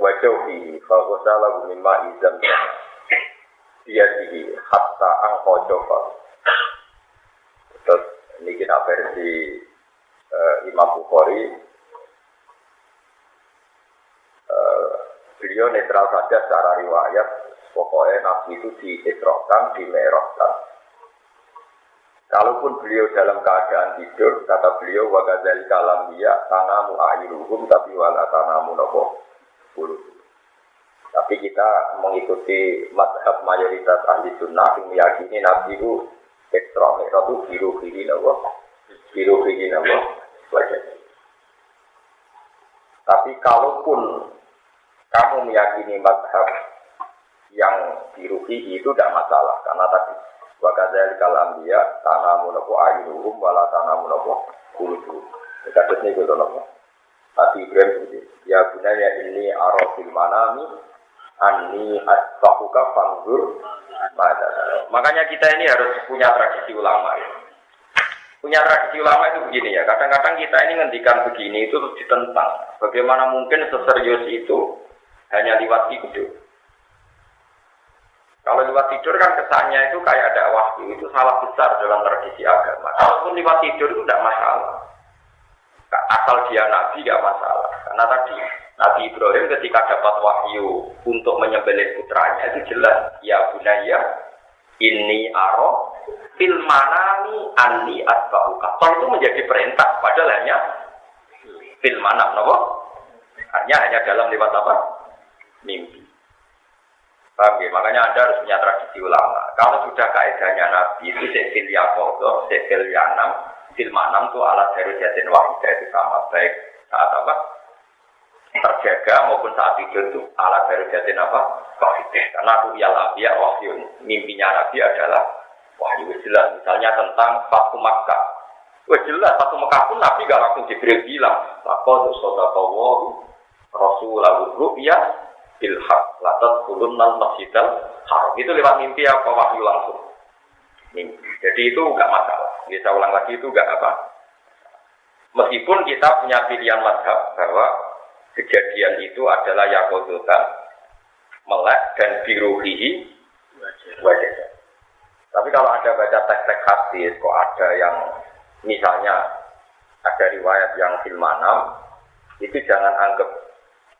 Wajohi fagosala mimma izam. Dia dihi hatta angko coba. Terus ini kita versi uh, Imam Bukhari uh, beliau netral saja secara riwayat pokoknya Nabi itu diisrokan, dimerahkan Kalaupun beliau dalam keadaan tidur, kata beliau wakadzali kalam dia tanamu ayiruhum tapi wala tanamu nopo bulu. Tapi kita mengikuti madhab mayoritas ahli sunnah yang meyakini Nabi itu ekstra merah itu biru kiri nopo, biru kiri nopo, wajahnya. Tapi kalaupun kamu meyakini madhab yang dirugi itu tidak masalah karena tadi wakadzal kalam dia tanah munopo ayuhum wala tanah munopo kuludu. Kasusnya itu nopo. Nabi Ibrahim itu ya gunanya ini arafil manami anni asbahuka fanggur Makanya kita ini harus punya tradisi ulama ya punya tradisi ulama itu begini ya. Kadang-kadang kita ini ngendikan begini itu ditentang. Bagaimana mungkin seserius itu hanya lewat tidur. Kalau lewat tidur kan kesannya itu kayak ada wahyu itu salah besar dalam tradisi agama. Kalaupun lewat tidur itu tidak masalah. Asal dia nabi tidak masalah. Karena tadi Nabi Ibrahim ketika dapat wahyu untuk menyembelih putranya itu jelas ya bunaya ini aro fil manami anni asbauka. Tol itu menjadi perintah, padahal hanya fil manam? Hanya hanya dalam lewat apa? Mimpi. Paham ya? Makanya Anda harus punya tradisi ulama. Kalau sudah kaidahnya Nabi itu sekil yakodo, sekil yanam, fil manam itu alat dari jatin wahidah itu sama baik saat apa? terjaga maupun saat tidur itu alat dari jatin apa? Wahidah. Karena aku ya wahyu mimpinya Nabi adalah Wahyu jelas, misalnya tentang Fatu Makkah. Wah jelas, Fatu Makkah pun Nabi gak langsung Jibril bilang, Lako sodakawahu Rasulahu ru'ya bilhaq latat kulun masjidal haram. Itu lewat mimpi apa wahyu langsung? Mimpi. Jadi itu gak masalah. Kita ulang lagi itu gak apa. Meskipun kita punya pilihan madhab bahwa kejadian itu adalah yakodota melek dan biruhihi wajah. Tapi kalau ada baca teks-teks hadis, kok ada yang misalnya ada riwayat yang filmanam, itu jangan anggap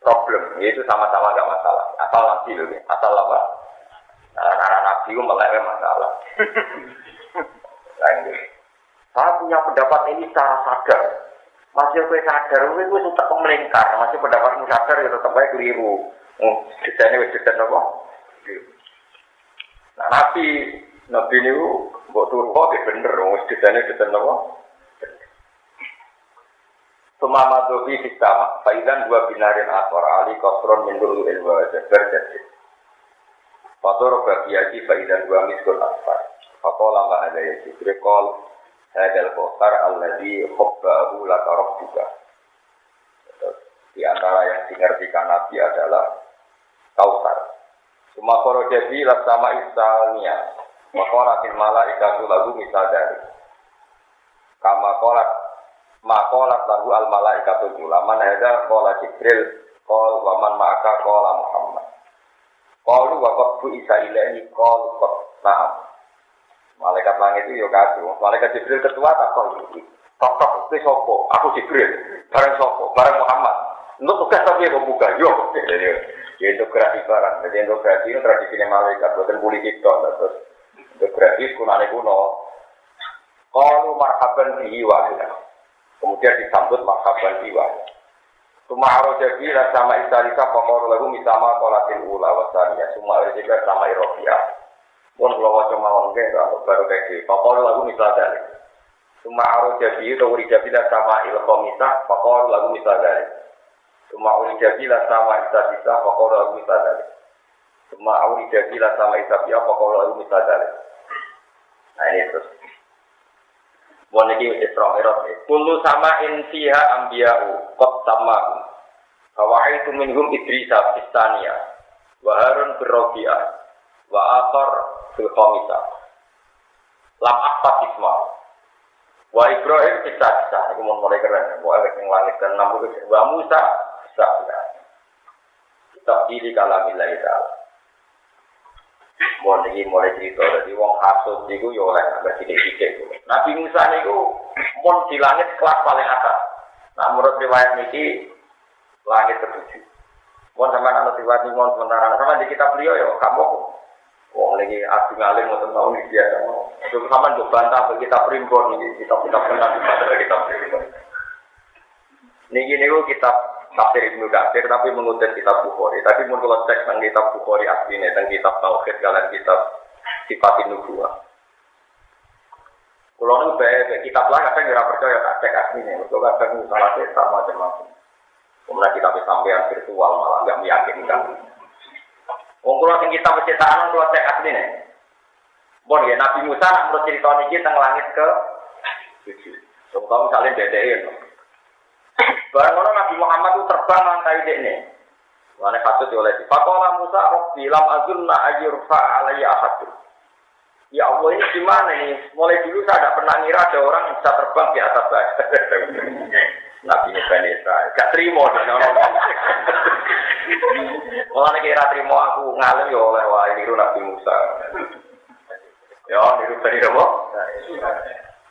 problem, itu sama-sama gak masalah. Asal nabi loh, asal apa? Nah, nabi itu masalah. Saya punya pendapat ini secara sadar. Masih gue sadar, gue gue suka melingkar. Masih pendapatmu sadar ya tetap keliru. Oh, desainnya wis desain apa? Nah, nabi Nabi ini buat turun kok bener, wis ditanya diten apa? Sumama dobi faidan dua binarin asor ali kosron min dulu ilwa jabar jadi. Fator bagiati faidan dua miskul asfar. Fakola ma ada ya jibril kol hadal kosar alladhi khobbahu laka juga. Di antara yang dimengertikan Nabi adalah kausar. Semua koro jadi sama istalnya Makola fil malaikatu lagu misal dari. Kama kolat Makolat lagu al malaikatul ulaman hadza qala Jibril qol wa man ma'aka qala Muhammad. Qalu wa qad bu isa ilahi qol qad na'am. Malaikat langit itu yo kasih. Malaikat Jibril ketua tak kok Tok itu sopo, aku Jibril, bareng sopo, bareng Muhammad. Untuk tugas tapi aku buka, yo. Jadi, ya integrasi barang. Jadi integrasi ini tradisi malaikat, bukan politik dong. Terus integrasi kunane kuno. Kalau marhaban bihi. Kemudian disambut marhaban bihi. Cuma jadi sama istalisa pokok lagu misama kolatin ula wasania. Semua juga sama irofia. Pun kalau wajah mawang kalau baru kayak gitu. Pokok lagu misalnya Cuma arus jadi itu uri jadi sama ilkomisa, pokok lagu misalnya Cuma uri jadi sama isa bisa, pokok lagu misalnya Cuma uri jadi sama isa bisa, pokok lagu misalnya Nah ini terus. Mau ini Isra Mi'raj. Kullu sama insiha ambiya'u qad sama. Bahwa itu minhum Idrisa Pistania. Wa Harun birrobi'ah. Wa fil Lam akpat isma. Wa Ibrahim bisa-bisa. Ini mau mulai keren. Wa yang langit dan namu. Wa Musa bisa-bisa. Kita pilih kalamillahi ta'ala. Mau lagi mulai cerita, jadi wong hasut itu ya oleh nggak sidik-sidik. Nabi Musa itu mau di langit kelas paling atas. Nah menurut riwayat ini langit ketujuh. Mau sama anak riwayat ini mau sementara sama di kitab beliau ya kamu Wong lagi adu ngalim mau tahu nih dia mau. Itu sama gue bantah kita primbon ini kitab kitab kenal kita kitab primbon. Niki niku kitab tafsir Ibnu Katsir tapi mengutip kitab Bukhari. Tapi mun kalau cek tentang kitab Bukhari aslinya tentang kitab Tauhid kalian kitab Sifat Nubuwah. Kalau nu bae kitab lah kadang ora percaya tak cek aslinya. Mergo kadang salah cetak macam-macam. Kemudian kita sampean virtual malah nggak meyakinkan. Wong kula sing kitab cetakan kula cek aslinya. Bon ya Nabi Musa nak menurut cerita niki teng langit ke tujuh. Contoh misalnya DDE, Barang orang Nabi Muhammad itu terbang langkai ini. Mana patut oleh Fakola Musa Rabbi lam azunna ayyurfa alaiya ahadu. Ya Allah ini gimana ini? Mulai dulu saya tidak pernah ngira ada orang yang bisa terbang di atas saya. Nabi Bani Israel. Gak terima. Malah kira terima aku ngalim ya oleh wah ini Nabi Musa. Ya, ini Bani Apa?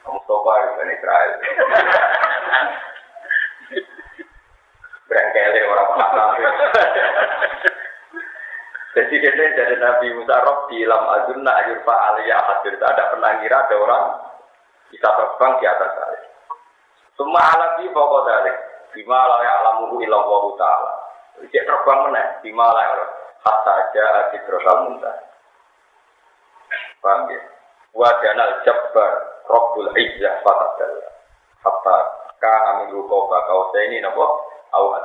Mustafa Bani Israel. Berangkele orang paham. Jadi dia jadi Nabi Musa Rob di lam azunna ayur aliyah hadir. Ada pernah ada orang bisa terbang di atas saya. Semua alat di pokok dari bima la ya'lamuhu illa Allah taala. Dia terbang mana? Bima la hatta aja sidratal muntah. Paham ya? Wa janal jabbar Rabbul Izzah fatadalla. Hatta kana min kau ini awat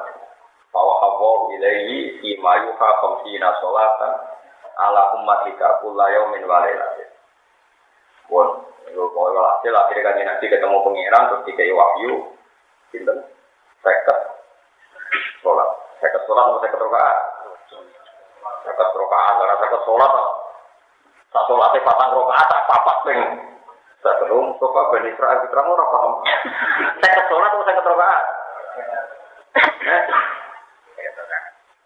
bahwa hawa ilaihi fi ma yuha khamsina salatan ala ummatika kulla yaumin wa lailatin. Itu kalau hasil akhirnya kan nanti ketemu pengiran terus dikai wahyu, sinten, seket, sholat, seket sholat atau seket rokaat, seket rokaat, karena seket sholat, tak sholatnya patang rokaat, tak papat peng, saya terus, coba benih Israel kita orang paham, seket sholat atau seket rokaat,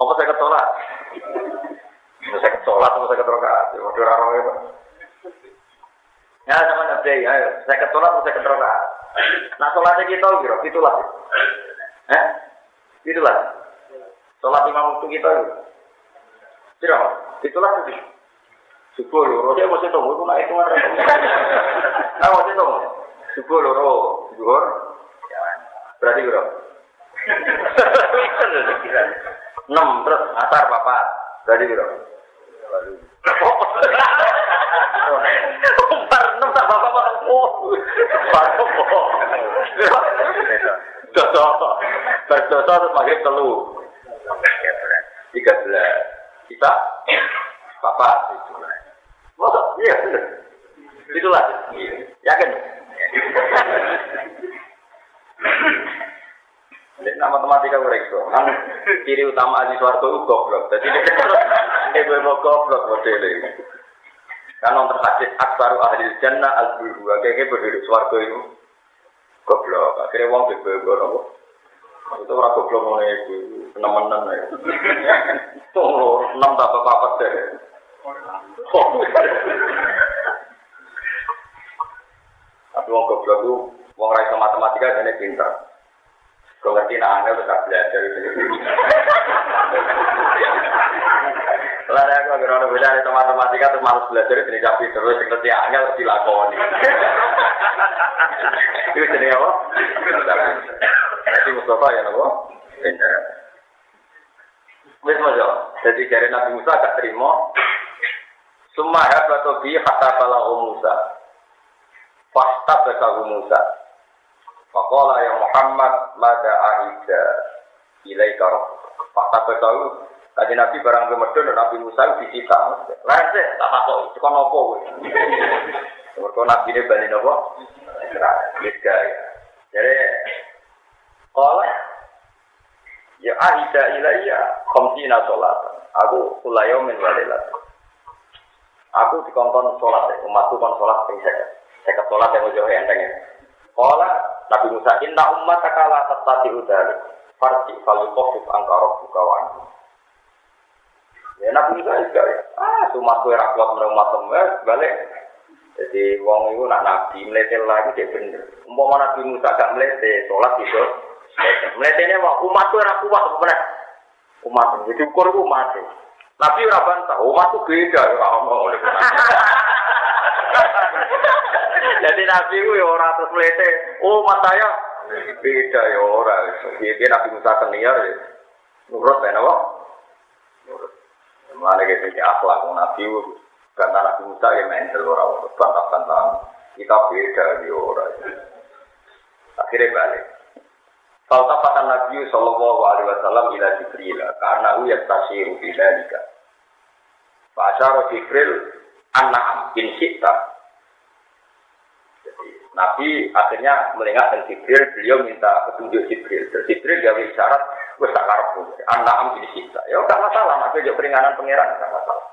apa saya ketolak? Saya ketolak atau saya ketolak? Waduh raro ya Ya sama nabi, ayo saya ketolak atau saya ketolak? Nah sholatnya kita gitu, itulah. Eh, itulah. Sholat imam waktu kita gitu. Tidak, itulah itu. Subuh loro, saya masih tahu, itu naik ke mana? Ah masih tahu. Subuh loro, zuhur. Berarti berapa? Enam terus asar papat. Dari biro Umar enam tak bapak bapak oh. Dosa. Berdosa terus maghrib telu. Tiga belas. Kita? Papat. Itu Masa? Iya, itulah. Yakin? Ini nama matematika rekso. Kan ciri utama ahli swarga itu goblok. Jadi ini gue mau goblok modelnya. Kan orang terhadis akbaru ahli jannah al bulu. Kayaknya berdiri swarga itu. Goblok. Akhirnya wong bego-bego nopo. Itu ora goblok ngene iki. Nemenan ya. Tuh, enam tak apa-apa deh. Tapi wong goblok itu wong ra matematika jane pinter. Kau ngerti nah tetap belajar itu. Ada aku kira beda dari matematika terus malas belajar itu tapi terus ngerti angel dilakoni. Itu jadi apa? Jadi Mustafa ya nopo. Wis mojo. Jadi dari Nabi Musa gak terima. Summa habatu bi hatta balahu Musa. Fasta bakahu Musa. Faqala ya Muhammad mada ahida ilaika rabbuka. Fasta bakahu Tadi Nabi barang kemedun dan Nabi Musa disita. Sih, tak takut. Itu kan apa? Mereka Nabi ini balik apa? Israel. Jadi, kalau Ya ahida ilayya khamsina sholatan. Aku kulayomin walilat. Aku dikongkon sholat, ya. umatku kon sholat. Seket sholat yang ujung enteng ya. Kala Nabi Musa, inna umat takala tadi udari. Farsi falukofif angkarok bukawan. Ya Nabi Musa juga ya. Ah, umatku yang kuat menerima temen, balik. Jadi wong itu nak nabi meletel lagi dia bener. Umpama Nabi Musa gak meletel, sholat gitu. Mletene wae umat tuh ora kuat bener. Umat jadi ukur umat. Nabi bantah, umat tuh beda ya Allah oleh Jadi Nabi ku ya ora terus mlete. Oh, umat saya beda ya ora. Piye Nabi Musa senior ya. Nurut ben apa? Nurut. Mulane gitu akhlak Nabi karena Nabi Musa ya mental ora bantah-bantah. Kita beda ya ora. Akhirnya balik. Faltafatan Nabi Sallallahu Alaihi Wasallam ila Jibril karena u yastasiru fi dzalika. Fa asyara Jibril sita. Jadi Nabi akhirnya melihat dan Jibril, beliau minta petunjuk Jibril. Dan Jibril gawe syarat, wes tak karepmu. An'am bin sita. Ya enggak masalah, Nabi juga peringanan pangeran enggak masalah.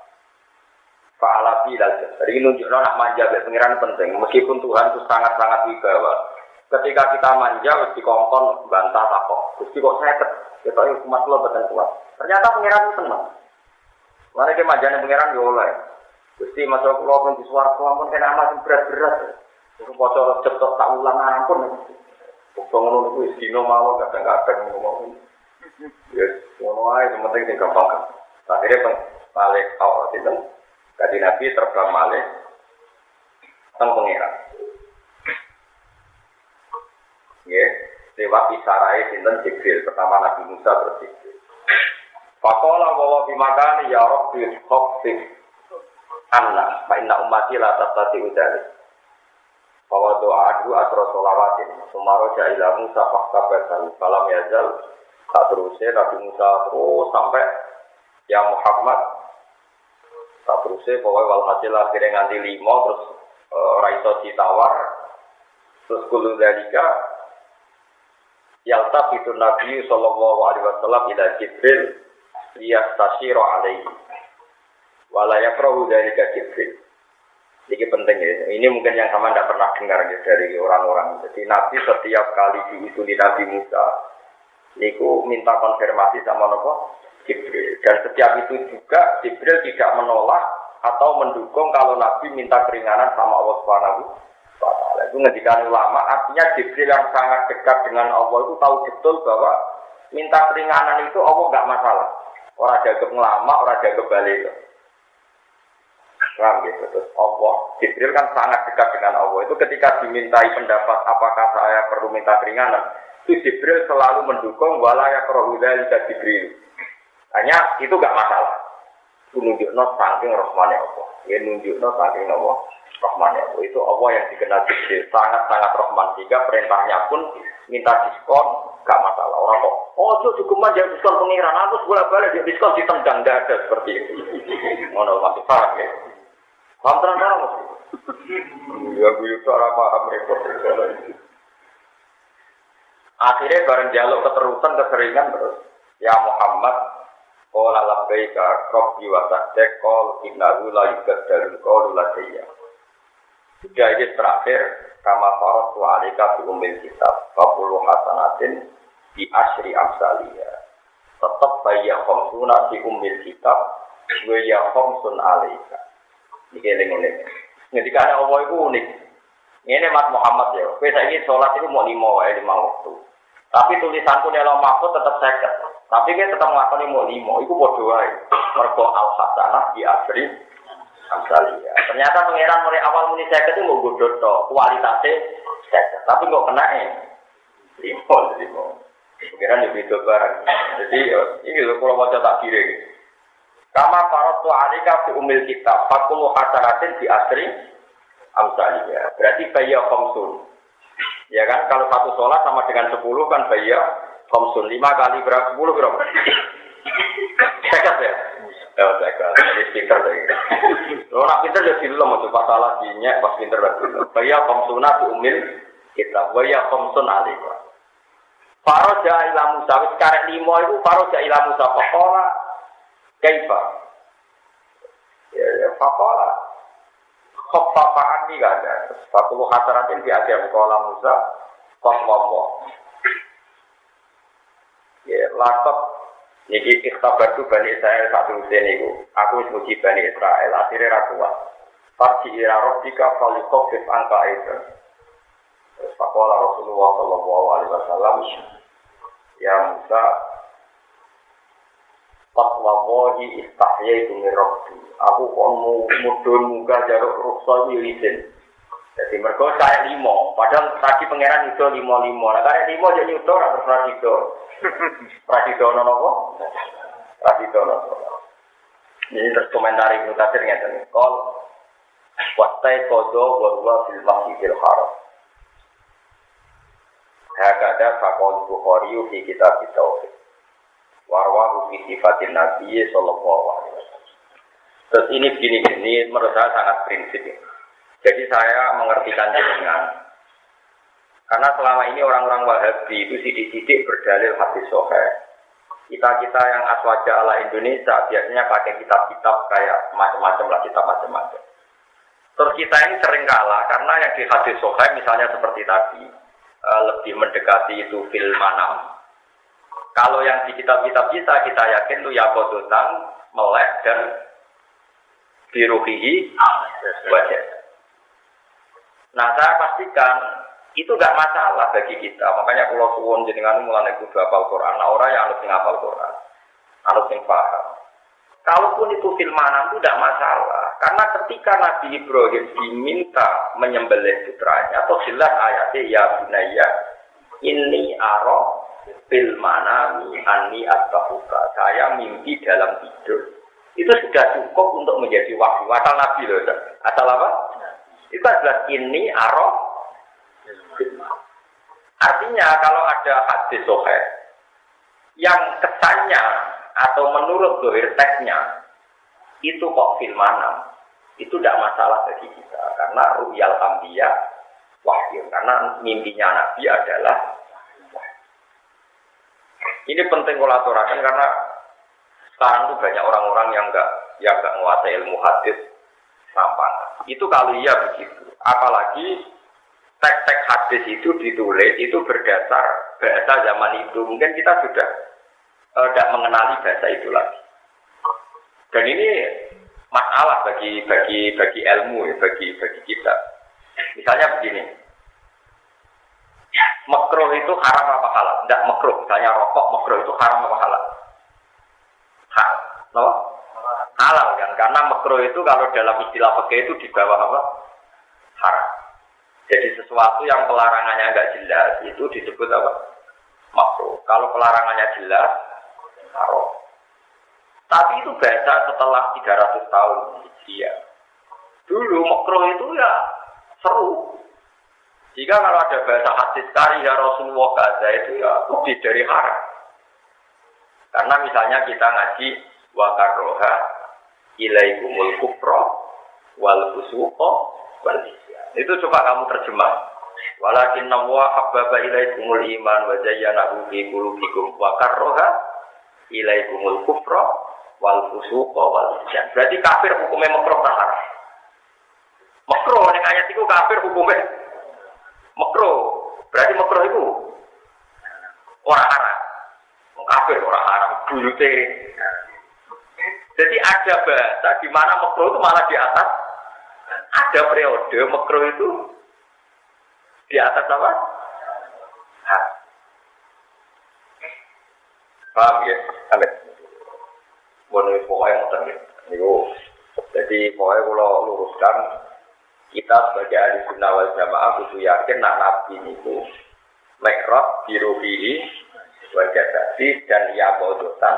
Fa'ala bilal. Jadi nunjukno nak manja be pangeran penting. Meskipun Tuhan itu sangat-sangat wibawa ketika kita manja harus dikongkon bantah takok terus kok seket kita ini umat lo betul kuat ternyata pangeran itu senang mana ke pangeran yo oleh Gusti masuk kulo pun di suaraku ampun kena amat berat-berat itu bocor cetok tak ulang ampun Kok ngono niku wis mawon kadang-kadang ngomong Yes, ngono ae penting sing gampang. Akhirnya peng balik awal itu, kaji Nabi terbang malih teng pangeran. ya lewat isarai sinten? Jibril pertama Nabi Musa terus Fakola bahwa bimakani ya Rabbi khofif anna fa inna ummati la tatati udari bahwa doa adu atro solawatin sumaro jailah Musa fakta basaru kalam yazal tak terusnya Nabi Musa terus sampai ya Muhammad. Tak terusnya bahwa walhasil akhirnya nganti lima terus uh, raiso ditawar. Terus kulu dalika Yalta itu Nabi Sallallahu Alaihi Wasallam ila Jibril liyastashiro alaihi. Walaya perahu dari Jibril ini penting ya. Ini mungkin yang sama tidak pernah dengar ya, dari orang-orang. Jadi Nabi setiap kali diusuli Nabi Musa Niku minta konfirmasi sama Nabi Jibril. Dan setiap itu juga Jibril tidak menolak atau mendukung kalau Nabi minta keringanan sama Allah Subhanahu itu ngedikan ulama, artinya Jibril yang sangat dekat dengan Allah itu tahu betul bahwa minta keringanan itu Allah nggak masalah. Orang jaga ulama, orang jaga balik. Paham gitu. Terus Allah, Jibril kan sangat dekat dengan Allah. Itu ketika dimintai pendapat apakah saya perlu minta keringanan, itu Jibril selalu mendukung walaya kerohudai Jibril. Hanya itu nggak masalah. Itu nunjukno saking rahmane Allah. Ya nunjukno saking Allah. Rahman ya itu Allah yang dikenal Jibril sangat-sangat Rahman sehingga perintahnya pun minta diskon gak masalah orang kok oh itu cukup aja diskon pengiran aku boleh balik diskon ditendang gak ada seperti itu mana masih paham ya terang terang ya gue itu orang paham repot akhirnya bareng jaluk keterusan keseringan terus. Ya Muhammad Qala labbaika rabbi wa sa'dek qul innahu la yubaddalu qawlu ladayya. Sudah ini terakhir kama farad wa alika fi umil kitab Fakulu hasanatin di asri amsalia Tetap bayya khamsuna fi umil kitab Wa ya khamsun alika Ini keling-eling Ketika ada Allah itu unik Ini Mas Muhammad ya Biasa ini sholat itu mau lima wae lima waktu Tapi tulisanku dalam mahfud tetap seket Tapi kita tetap melakukan mau lima Itu bodoh wae Mergo al-hasanah di asri Amsalia. Ternyata pangeran mulai awal muni saya itu mau to kualitasnya saya, tapi kok kena eh limo limo. Pangeran lebih barang. Jadi ini kalau mau tak kiri. Kama tu alika fi umil kitab fakulu hasanatin di asri amsalia. Berarti bayar komsun. Ya kan, kalau satu sholat sama dengan sepuluh kan bayar komsun. Lima kali berapa? Sepuluh berapa? Cekat ya? Ya, jaga. Jadi pinter lagi. Lo nak pinter ya film coba salah dinyak pas pinter lagi. Baya komsuna tu umil kita. Baya komsun alika. Faro ja ila Musa karek limo iku faro ja ila Musa pakola kaifa. Ya ya pakola. Khaffafa anni ada. Fakulu hasaratin di ajar kola Musa. Kok Ya, lakot Niki ikhtabar tu Bani Israel satu usia niku. Aku muji Bani Israel, akhirnya ra kuat. Farji ila rabbika falikofif angka itu. Pakola Rasulullah Sallallahu Alaihi Wasallam, Ya Musa, Fatwawahi istahyaitu min rabbi. Aku kon mudun muga jaruk ruksa izin. Jadi mereka saya limo, padahal tadi pangeran itu limo limo. Nah karena limo jadi itu atau prasido, prasido nono kok, prasido nono. Ini terus komentar ibu tafsir nih. Kol wasai kodo bahwa fil masjidil haram. Hakada fakol bukhari fi kitab tauhid. Warwahu fi sifatin nabi sallallahu alaihi wasallam. Terus ini begini-begini menurut saya sangat prinsip ini. Jadi saya mengertikan jenengan. Karena selama ini orang-orang Wahabi itu sidik-sidik berdalil hadis sohe. Kita-kita yang aswaja ala Indonesia biasanya pakai kitab-kitab kayak macam-macam lah, kitab macam-macam. Terus kita ini sering kalah karena yang di hadis sohe misalnya seperti tadi, eh, lebih mendekati itu film manam. Kalau yang di kitab-kitab kita, kita yakin itu yakodotan, melek, dan biruhihi wajah. Nah saya pastikan itu gak masalah bagi kita. Makanya kalau suwon jenengan mulai kudu hafal Quran, nah orang yang harus ngapal Quran, harus yang paham. Kalaupun itu filmanan itu tidak masalah, karena ketika Nabi Ibrahim diminta menyembelih putranya, atau jelas ayatnya ya bunaya, ini aro filmanami ani atbahuka. Saya mimpi dalam tidur. Itu sudah cukup untuk menjadi wahyu. Asal Nabi loh. Asal apa? Itu adalah ini aroh Artinya kalau ada hadis sohe yang kesannya atau menurut dohir teksnya itu kok filmanam itu tidak masalah bagi kita karena ruyal ambia wahyu karena mimpinya nabi adalah ini penting aturakan karena sekarang tuh banyak orang-orang yang enggak yang enggak menguasai ilmu hadis sampangan itu kalau iya begitu. Apalagi teks-teks hadis itu ditulis itu berdasar bahasa zaman itu. Mungkin kita sudah tidak uh, mengenali bahasa itu lagi. Dan ini masalah bagi bagi bagi ilmu ya, bagi bagi kita. Misalnya begini, makro itu haram apa halal? Tidak makro. Misalnya rokok makro itu haram apa halal? Haram. No? halal kan karena makro itu kalau dalam istilah pakai itu di bawah apa haram jadi sesuatu yang pelarangannya agak jelas itu disebut apa makro kalau pelarangannya jelas haram tapi itu bahasa setelah 300 tahun dia dulu makro itu ya seru jika kalau ada bahasa hadis karya Rasulullah Gaza itu ya lebih dari haram karena misalnya kita ngaji wakaroha ilaikumul kufra wal fusuqa wal Itu coba kamu terjemah. Walakin nawwa habbaba ilaikumul iman wa zayyanahu fi qulubikum wa karraha ilaikumul kufra wal fusuqa wal isyan. Berarti kafir hukumnya makruh haram. Makro ning ayat iku kafir hukumnya makro. Berarti makro itu orang haram. Kafir orang haram buyute. Jadi ada bahasa di mana makro itu malah di atas. Ada periode makro itu di atas apa? Paham ya? Amin. Boleh pokoknya ngoten ya. Niku jadi pokoknya kalau luruskan kita sebagai ahli sunnah wal jamaah kudu yakin nak nabi mikrot biruhihi wajah tadi dan ya bodotan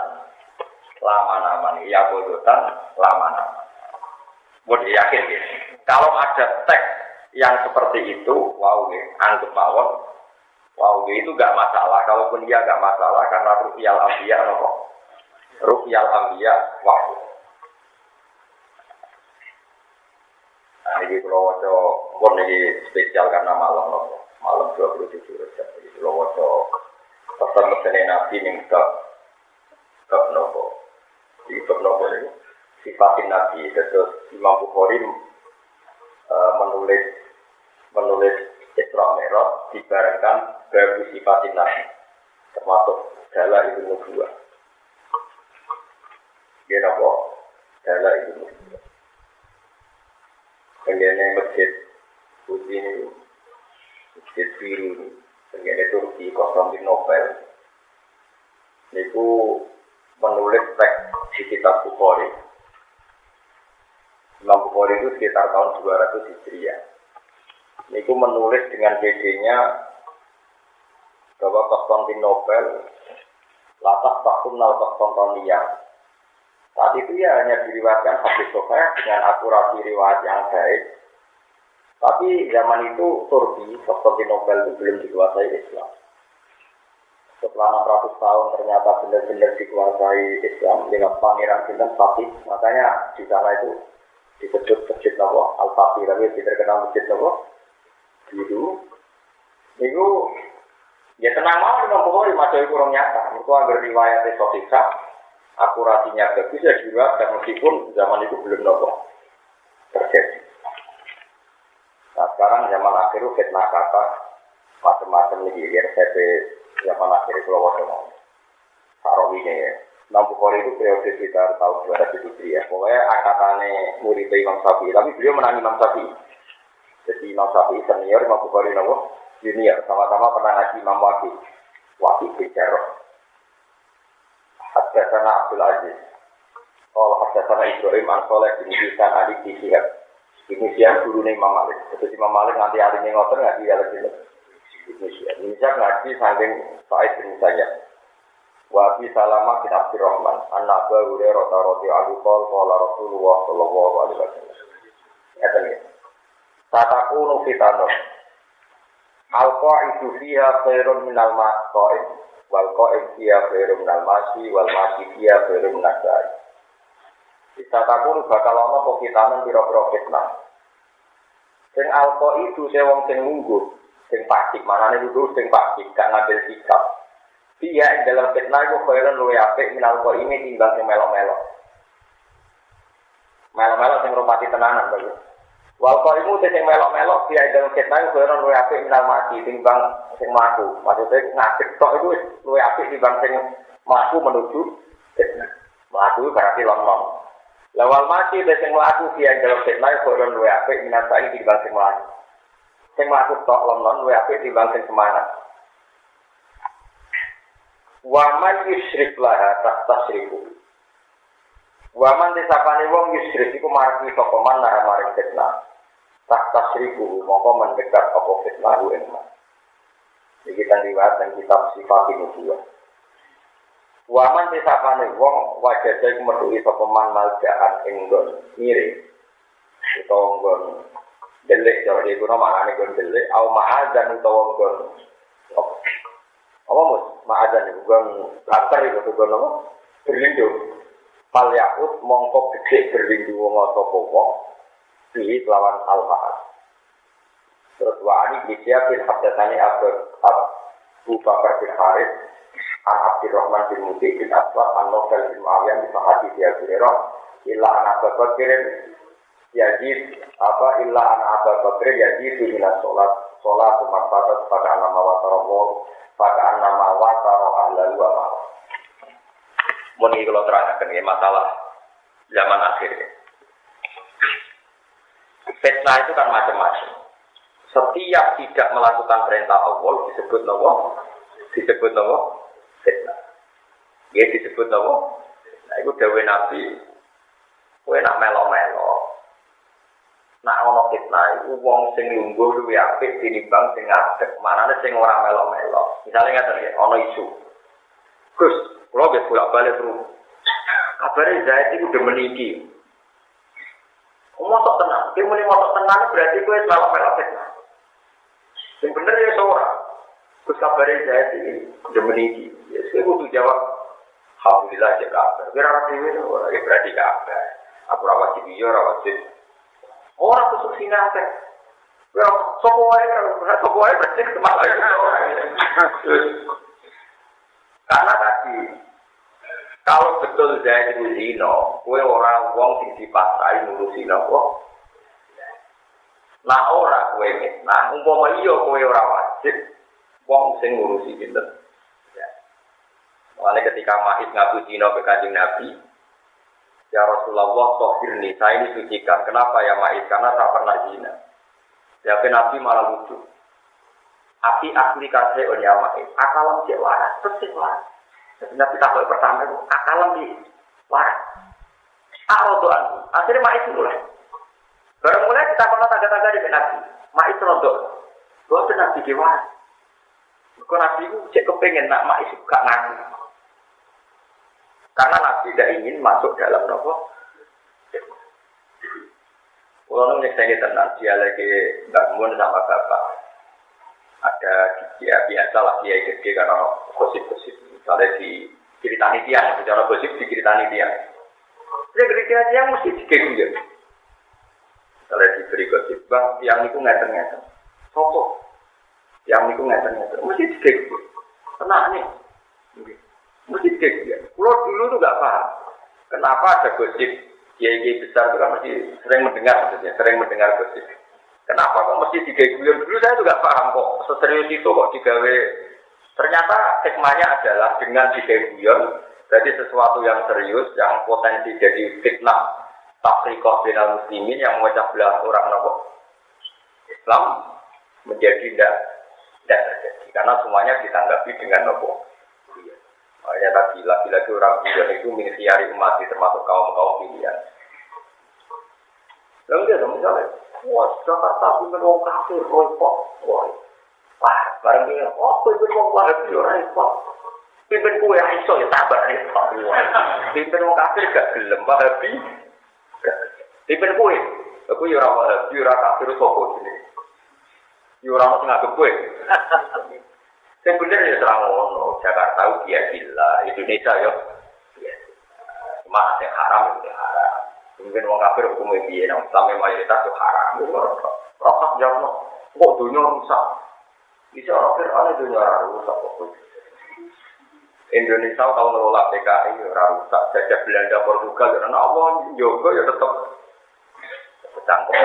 lama nama ya bodotan lama nama. Boleh yakin ya. Kalau ada teks yang seperti itu, wow, ya, anggap mawon, wow, ya, itu gak masalah. Kalaupun dia gak masalah karena rupiah ambiya nopo, rupiah ambiya wow. Ini kalau waco, pun ini spesial karena malam nopo, malam 27 Rejab. Jadi kalau waco pesan-pesan Nabi nih ke ke nopo, di ke nopo ini sifatin Nabi. Terus Imam Bukhari uh, menulis menulis Isra Mi'raj dibarengkan baru sifatin Nabi termasuk dalam itu dua. Dia nopo dalam itu dua. Kemudian masjid putih ini, masjid biru kemudian Turki Konstantinopel, itu menulis teks di kitab Bukhari. Imam Bukhari itu sekitar tahun 200 Hijriah. Niku menulis dengan PD-nya bahwa Konstantinopel latas tahun nal saat itu ya hanya diriwayatkan hadis sahih dengan akurasi riwayat yang baik. Tapi zaman itu Turki, Konstantinopel itu belum dikuasai Islam. Setelah 600 tahun ternyata benar-benar dikuasai Islam dengan pangeran Sinten Fatih. Makanya di sana itu disebut masjid Nawa Al-Fatih. Tapi terkenal masjid Nawa Biru. Itu ya tenang mau dengan pokoknya masih kurang nyata. Itu agar riwayatnya sahih akurasinya bagus ya dan meskipun zaman itu belum nopo terjadi. Nah sekarang zaman akhir fitnah kata macam-macam lagi RCP zaman akhir itu lawan mau Sarawinya ya. Imam Bukhari itu periode sekitar tahun 200 ya. Pokoknya angkatannya murid Imam Syafi'i, tapi beliau menang Imam Syafi'i. Jadi Imam Syafi'i senior, Imam Bukhari nopo junior, sama-sama pernah ngaji Imam Waki, Waki Hadasana Abdul Aziz. Kalau Hadasana Ibrahim Ali di Sihab. Ini siang guru nih Imam Malik. Jadi Imam Malik nanti hari ini ngotor ngaji kalau sini. Ini siang. Ini siang ngaji saking Said bin Saya. Wabi Salama bin Abdurrahman. Anak Abu Hurairah Abu Qol Qala Rasulullah Sallallahu Alaihi Wasallam. Ya ya. Tatakunu fitanun. Al-qa'idu fiha khairun minal ma'qa'id wal qaim fiya khairu minal masi wal masi fiya khairu minal. Bisa takun bakal ana apa kitanan pira-pira fitnah. Sing alqa itu sing wong sing mungguh, sing pasti manane dulu sing pasti gak ngambil sikap. Ing dalam fitnah iku khairun luwe apik minal ini timbang sing melok-melok. Melok-melok sing rumati tenanan bagus. Wal qaimu te sing melok-melok dia dalam fitnah iku ora luwe apik minal mati timbang sing mlaku. Maksudnya ngadeg tok itu luwe apik timbang sing mlaku menuju fitnah. Mlaku berarti lon-lon. Lawal mati te sing mlaku dia dalam fitnah iku ora luwe apik minal sai timbang sing mlaku. Sing mlaku tok lon-lon luwe apik timbang sing semangat. Wa man yusyrik laha tasriku. Wa man disapane wong yusyrik iku marki sapa man lara maring fitnah. Tak tasriku mongko mendekat apa fitnah ing Jadi kita lihat dan kitab sifat dua. Waman disapane wong wajah saya metuhi sapa man maljaan ing nggon mirip utawa nggon delik cara dia guna maknane nggon delik. Au ma'adzan utawa nggon. Apa? Mus ma'adzan itu nggon lantar itu nggon apa? Berlindung fal yakut mongko gede berlindung wong sapa wong Bihi lawan al -Ma'ad. Terus wa'ani bisya bin habdatani Abu, Bakar bin Harith An Abdurrahman bin Muti bin Aswad An Nofel bin Muawiyah bin Fahadi di Abu Hurairah Illa an Abu Bakar Yazid apa illa an Abu Bakr Yazid minas sholat sholat umat pada pada nama watarobol pada nama wataro ahlalu wa Mun iki kalau terangkan ya masalah zaman akhir. Fitnah itu kan macam-macam. Setiap tidak melakukan perintah Allah disebut nopo, disebut nopo fitnah. Ya disebut nopo. Nah itu dawe Nabi. Kue nak melo-melo. Nak ono fitnah itu wong sing lungguh luwih apik tinimbang sing ngadeg. Manane sing ora melo-melo. Misalnya ngaten ya, ono isu. Gus, kalau biar bolak balik terus. Kabarnya Zaid itu udah meninggi. Mosok tenang, dia mulai mosok tenang berarti gue selalu melok fitnah. Yang bener ya seorang. Gus kabarnya Zaid ini udah meninggi. Ya, jawab. Alhamdulillah ya kabar. Orang dewi itu orang ya berarti kabar. Aku rawat di dia, rawat di. Orang tusuk sini apa? Ya, sopo wae, sopo wae berarti ke mana ya? Karena tadi kalau betul Zaid itu zino, kue orang wong sing dipasrai ngurusi nopo. Nah ora kue nah umpama iya kue ora wajib, wong sing ngurusi pinter. Ya. Ketika Mahid ngaku zino ke kanjeng Nabi, Ya Rasulullah, tohirni, saya ini sucikan. Kenapa ya Mahid? Karena saya pernah zina. Ya Nabi malah lucu. Api asli kasih on ya Mahid. Akalam cek waras, persis waras. Nabi takut pertama itu akalam di waras. Arodoan, akhirnya Mahid mulai. Baru mulai kita kono tangga-tangga di Nabi. Mahid rodok. Gua tuh di waras. Kau Nabi itu cek kepengen nak Mahid gak ngaku. Karena Nabi tidak ingin masuk dalam nopo. Kalau nunggu saya tenang, dia lagi bangun sama bapak. Ada dia biasa lah dia gede karena gosip-gosip. Misalnya di ceritani dia, bicara gosip di ceritani dia. Dia ceritani dia mesti dikegum ya. Misalnya diberi gosip, bang, yang itu ngeten-ngeten. Sopo, yang itu ngeten-ngeten. Mesti dikegum. Tenang nih. Mesti dikegum ya. Kalau dulu tuh gak paham. Kenapa ada gosip kiai-kiai besar itu kan sering mendengar maksudnya, sering mendengar gosip. Kenapa kok mesti digawe dulu saya juga paham kok seserius itu kok digawe. Ternyata hikmahnya adalah dengan digawe berarti sesuatu yang serius yang potensi jadi fitnah tafrikoh binal muslimin yang memecah belah orang nopo Islam menjadi tidak tidak terjadi. Karena semuanya ditanggapi dengan nopo Makanya tadi lagi-lagi orang pilihan itu mengisiari umat termasuk kaum kaum pilihan. Lalu dia misalnya, wah Jakarta pimpin wong kafir, repot, wah, wah, bareng dia, oh pimpin wong wahabi, repot. Pimpin kue iso ya sabar repot, wah. Pimpin wong kafir gak gelem, wahabi, pimpin kue, aku ya orang wahabi, orang kafir, sopo sini. Ya orang ngagep kue. Yang bener ya terang ngono, Jakarta dia gila, Indonesia ya. Cuma yang haram itu haram. Mungkin orang kafir hukumnya biaya, nah, sampai mayoritas itu haram. Rokok jauh, kok dunia rusak. Bisa orang kafir ada dunia rusak kok. Indonesia kalau ngelola PKI ya rusak, jajah Belanda, Portugal, karena Allah juga ya tetap kecangkok.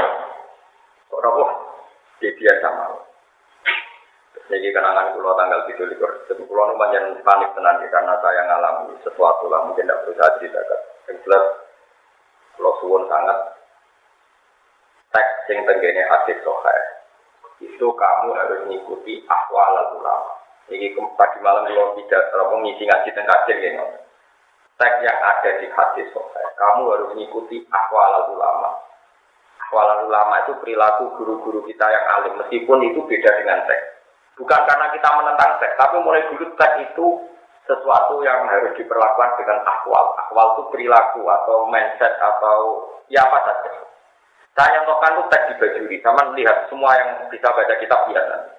Kok apa? Dia biasa malu. Jadi kenangan pulau tanggal tujuh likur, jadi pulau panjang panik tenan karena saya ngalami sesuatu lah mungkin tidak berusaha ceritakan. Yang jelas pulau suwon sangat teks yang tenggene hadis sohail itu kamu harus mengikuti ahwal ulama. Jadi tadi malam kalau tidak terlalu ngisi ngaji dan kajian gitu. Teks yang ada di hadis sohail, kamu harus mengikuti ahwal ulama. Ahwal ulama itu perilaku guru-guru kita yang alim, meskipun itu beda dengan teks. Bukan karena kita menentang seks, tapi mulai dulu seks itu sesuatu yang harus diperlakukan dengan akwal. Akwal itu perilaku atau mindset atau ya apa saja. Saya contohkan itu teks di Bajuri, sama melihat semua yang bisa baca kitab lihat nanti.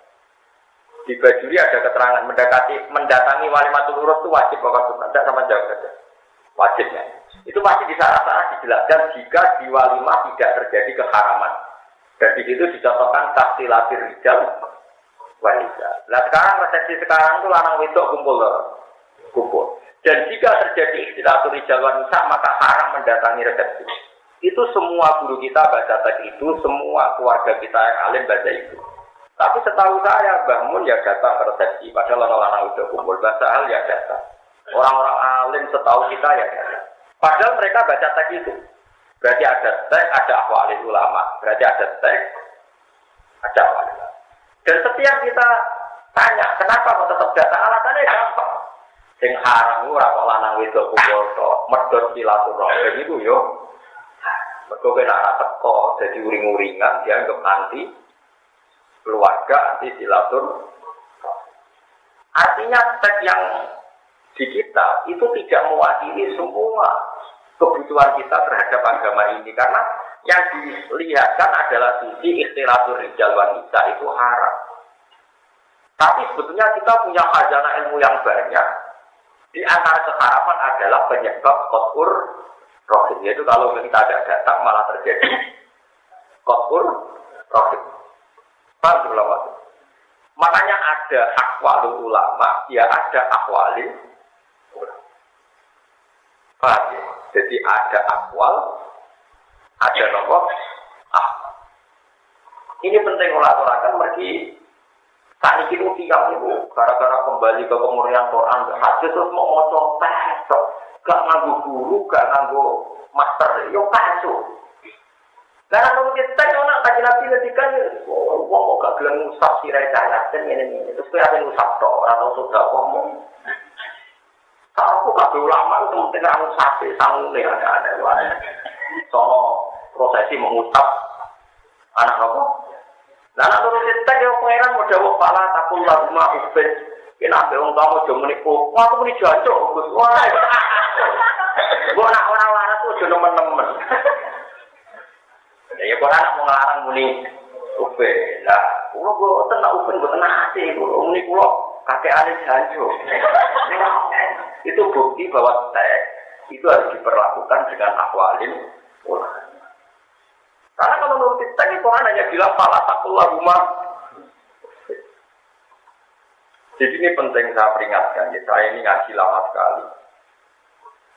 Di Bajuri ada keterangan mendekati mendatangi wali matul urus itu wajib bapak tidak sama jauh saja. Wajibnya. Itu masih di sana-sana dijelaskan jika di walimah tidak terjadi keharaman. Dan di situ dicontohkan tahsilatir rijal wanita. Nah sekarang resepsi sekarang itu lanang wedok kumpul loh. Kumpul. Dan jika terjadi istilah rijal wanita maka haram mendatangi resepsi. Itu semua guru kita baca teks itu, semua keluarga kita yang alim baca itu. Tapi setahu saya, Mbah Mun ya datang ke resepsi, padahal orang-orang udah kumpul, bahasa hal ya datang. Orang-orang alim setahu kita ya datang. Padahal mereka baca teks itu. Berarti ada teks, ada ahwalil ulama. Berarti ada teks, ada ahwalil ulama. Dan setiap kita tanya, kenapa kok tetap datang? Alasannya gampang. Sing haram ora kok lanang wedok kumpul tok, medhot silaturahim iku yo. Mergo kena ora teko dadi uring-uringan dianggap anti keluarga anti silatur. Artinya teks yang di kita itu tidak mewakili semua kebutuhan kita terhadap agama ini karena yang dilihatkan adalah sisi ikhtilatur rijal wanita itu haram. Tapi sebetulnya kita punya khazanah ilmu yang banyak. Di antara keharapan adalah penyebab kotur rohim. Yaitu kalau kita ada datang malah terjadi kotur rohim. Paham Makanya ada akwalul ulama, ya ada akwalil Paham ya? Jadi ada akwal, ada nomor ah. Ini penting ulat-ulatan pergi Saat ini tiang itu gara-gara kembali ke pemurian Quran hadis terus mau moco pesok, gak nganggu guru, gak nganggu master, yo kaso. Karena kalau kita nak kaji nabi ngedikan, wong kok gak bilang ngusap sirai saya, dan ini ini, terus kira kira ngusap toh, atau sudah ngomong. Aku kabeh ulama itu penting kamu sapi sanggul ya ada ada Sono prosesi mengusap anak nopo. Nah, anak turun kita ya pangeran mau jawab pala takul lagu mah ubed. Ini ambil orang kamu jauh menipu. Wah, aku meni jancok, Gus. Wah, gua nak orang waras tuh jono temen Ya, gua anak mau ngelarang muni ubed. Nah, gua gua tenang ubed, gua tenang hati. Gua muni gua kakek alis jancok. Itu bukti bahwa teks itu harus diperlakukan dengan akwalin Karena kalau menurut teks itu kan hanya bilang salah satu rumah. Jadi ini penting saya peringatkan, ya, saya ini ngaji lama sekali.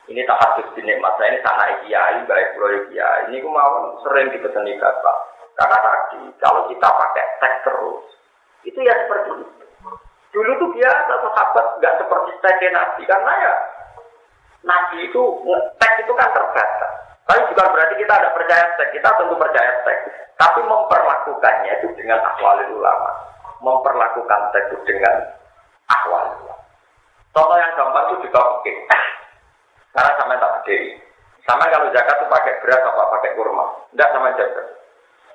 Ini tak hadis dinikmat saya ini tanah kiai, baik proyek kiai. Ini mau sering dipeseni bapak. Karena tadi kalau kita pakai teks terus, itu ya seperti itu. Dulu tuh biasa sahabat nggak seperti teks nabi karena ya nabi itu teks itu kan terbatas. Tapi bukan berarti kita ada percaya teks, kita tentu percaya teks. Tapi memperlakukannya itu dengan akwal ulama. Memperlakukan teks itu dengan akwal ulama. Contoh yang gampang itu juga oke. Karena sama tak berdiri. Sama kalau zakat itu pakai beras apa pakai kurma. Tidak sama jaga.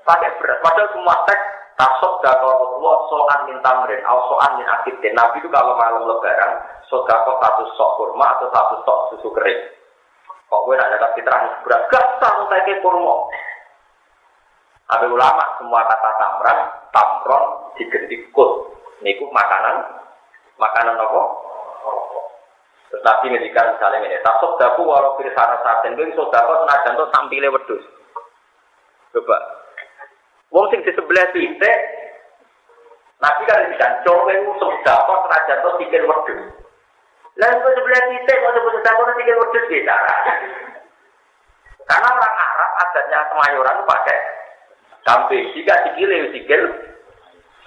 Pakai beras. Padahal semua teks Tasok dakor Rasulullah soan min tamrin, atau soan min akidin. Nabi itu kalau malam lebaran, sodako satu sok kurma atau satu sok susu kering. Kok gue ada tapi terakhir berat, gak sampai ke kurma. Ada ulama semua kata tamran, tamron, diganti kut. Niku makanan, makanan apa? Terus Nabi ngendikan misalnya ini, tasok daku walau sana sarden, gue sodako senajan tuh sampile wedus. Coba, Wong sing di sebelah titik, Nabi kan bisa coba itu sedekah serajan tuh tiga wedus. Lalu sebelah titik, kalau sebut sedekah tiga wedus beda. Karena orang Arab adatnya semayoran pakai kambing. Jika sikile, sikil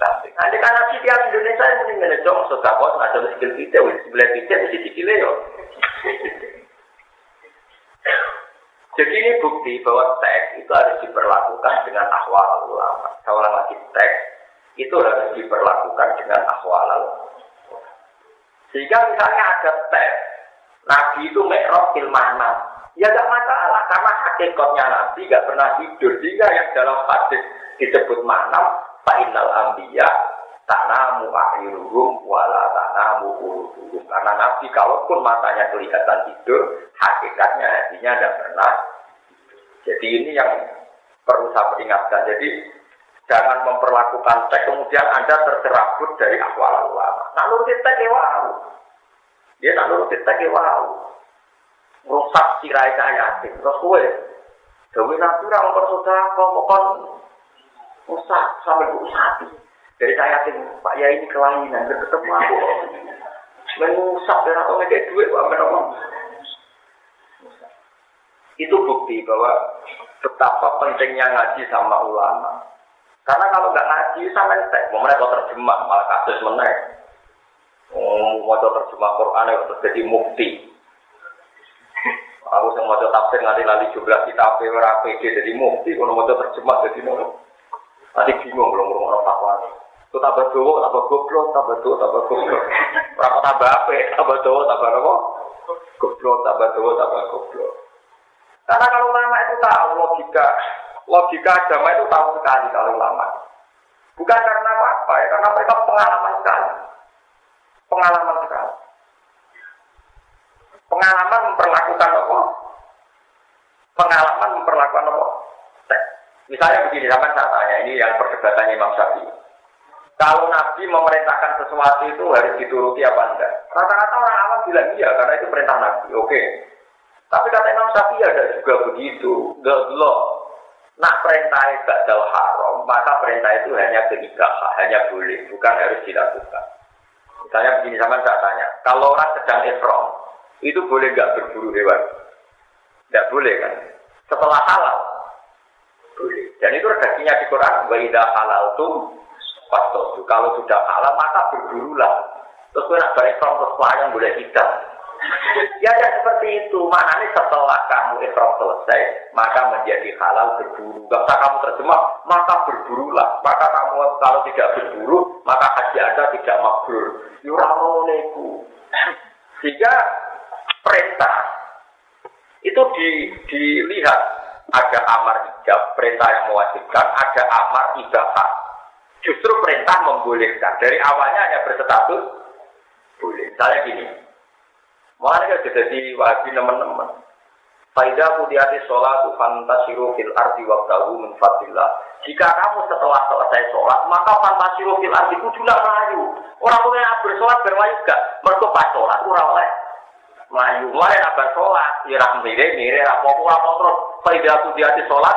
kambing. Nanti kan Nabi tiap Indonesia yang mending ngejong sedekah serajan sikil titik, sebelah titik mesti sikile yo. Jadi ini bukti bahwa teks itu harus diperlakukan dengan ahwal ulama. Kalau lagi teks itu harus diperlakukan dengan ahwal Sehingga misalnya ada teks, Nabi itu mekrok ilmana. Ya tidak masalah, karena hakikatnya Nabi tidak pernah tidur. Sehingga yang dalam hadis disebut manam, Fa'inal ambiya, tanamu akhiruhum, wala tanamu uruhum. Karena Nabi kalaupun matanya kelihatan tidur, hakikatnya hatinya tidak pernah jadi ini yang perlu saya peringatkan. Jadi jangan memperlakukan teks kemudian Anda tercerabut dari akwal ulama. Nak nuruti teks ya wow. Dia nak nuruti teks ya wow. Rusak sirai yakin. Terus gue, Dewi Nabi orang bersaudara kau kon rusak sampai sapi. Dari saya yakin Pak Yai ini kelainan, ketemu aku. Mengusak dan atau ngekek duit, Pak Menomong. Itu bukti bahwa betapa pentingnya ngaji sama ulama. Karena kalau nggak ngaji sama entek, mau mereka terjemah malah kasus menaik. Oh, mau terjemah Quran itu jadi mufti. Aku yang mau tafsir nanti lali jumlah kita ora PD jadi mufti, kalau mau terjemah jadi nopo. Nanti bingung belum ngomong orang fatwa nih. Itu tambah doa, tambah goblok, tambah doa, tambah goblok. Berapa tambah apa? Tambah doa, tambah apa? Goblok, tambah doa, tambah goblok. Karena kalau ulama itu tahu logika, logika agama itu tahu sekali kalau ulama. Bukan karena apa-apa ya, karena mereka pengalaman sekali. Pengalaman sekali. Pengalaman memperlakukan apa? Pengalaman memperlakukan apa? Misalnya begini, zaman saya tanya, ini yang perdebatannya Imam Syafi'i. Kalau Nabi memerintahkan sesuatu itu harus dituruti apa enggak? Rata-rata orang awam bilang iya, karena itu perintah Nabi. Oke. Tapi kata Imam Syafi'i ada juga begitu. Enggak loh. Nak perintah badal haram, maka perintah itu hanya ketiga hanya boleh, bukan harus dilakukan. Misalnya begini sama saya tanya, kalau orang sedang ihram, itu boleh nggak berburu hewan? Tidak boleh kan? Setelah halal, boleh. Dan itu redaksinya di Quran, wa idza halaltum fastosu. Kalau sudah halal maka berburulah. Terus gue nak balik terus yang boleh tidak. Ya ya seperti itu. Maknanya setelah kamu ikhram selesai, maka menjadi halal berburu. Gak usah kamu terjemah, maka berburulah. Maka kamu kalau tidak berburu, maka haji anda tidak mabrur. Yuramoneku. Sehingga perintah itu di, dilihat ada amar ijab, perintah yang mewajibkan, ada amar ibahah. Justru perintah membolehkan. Dari awalnya hanya berstatus boleh. Misalnya gini, Kita jadi wajib teman-teman. Faidah kudiati sholat fantasiru fil arti waktahu min fadillah. Jika kamu setelah selesai sholat, maka fantasiru fil arti kudulah melayu. Orang punya bersolat bermayu gak? Mereka pas sholat, orang oleh melayu. Mulai nak bersolat, ya mire mire rapopo rapopo terus. Faidah kudiati sholat,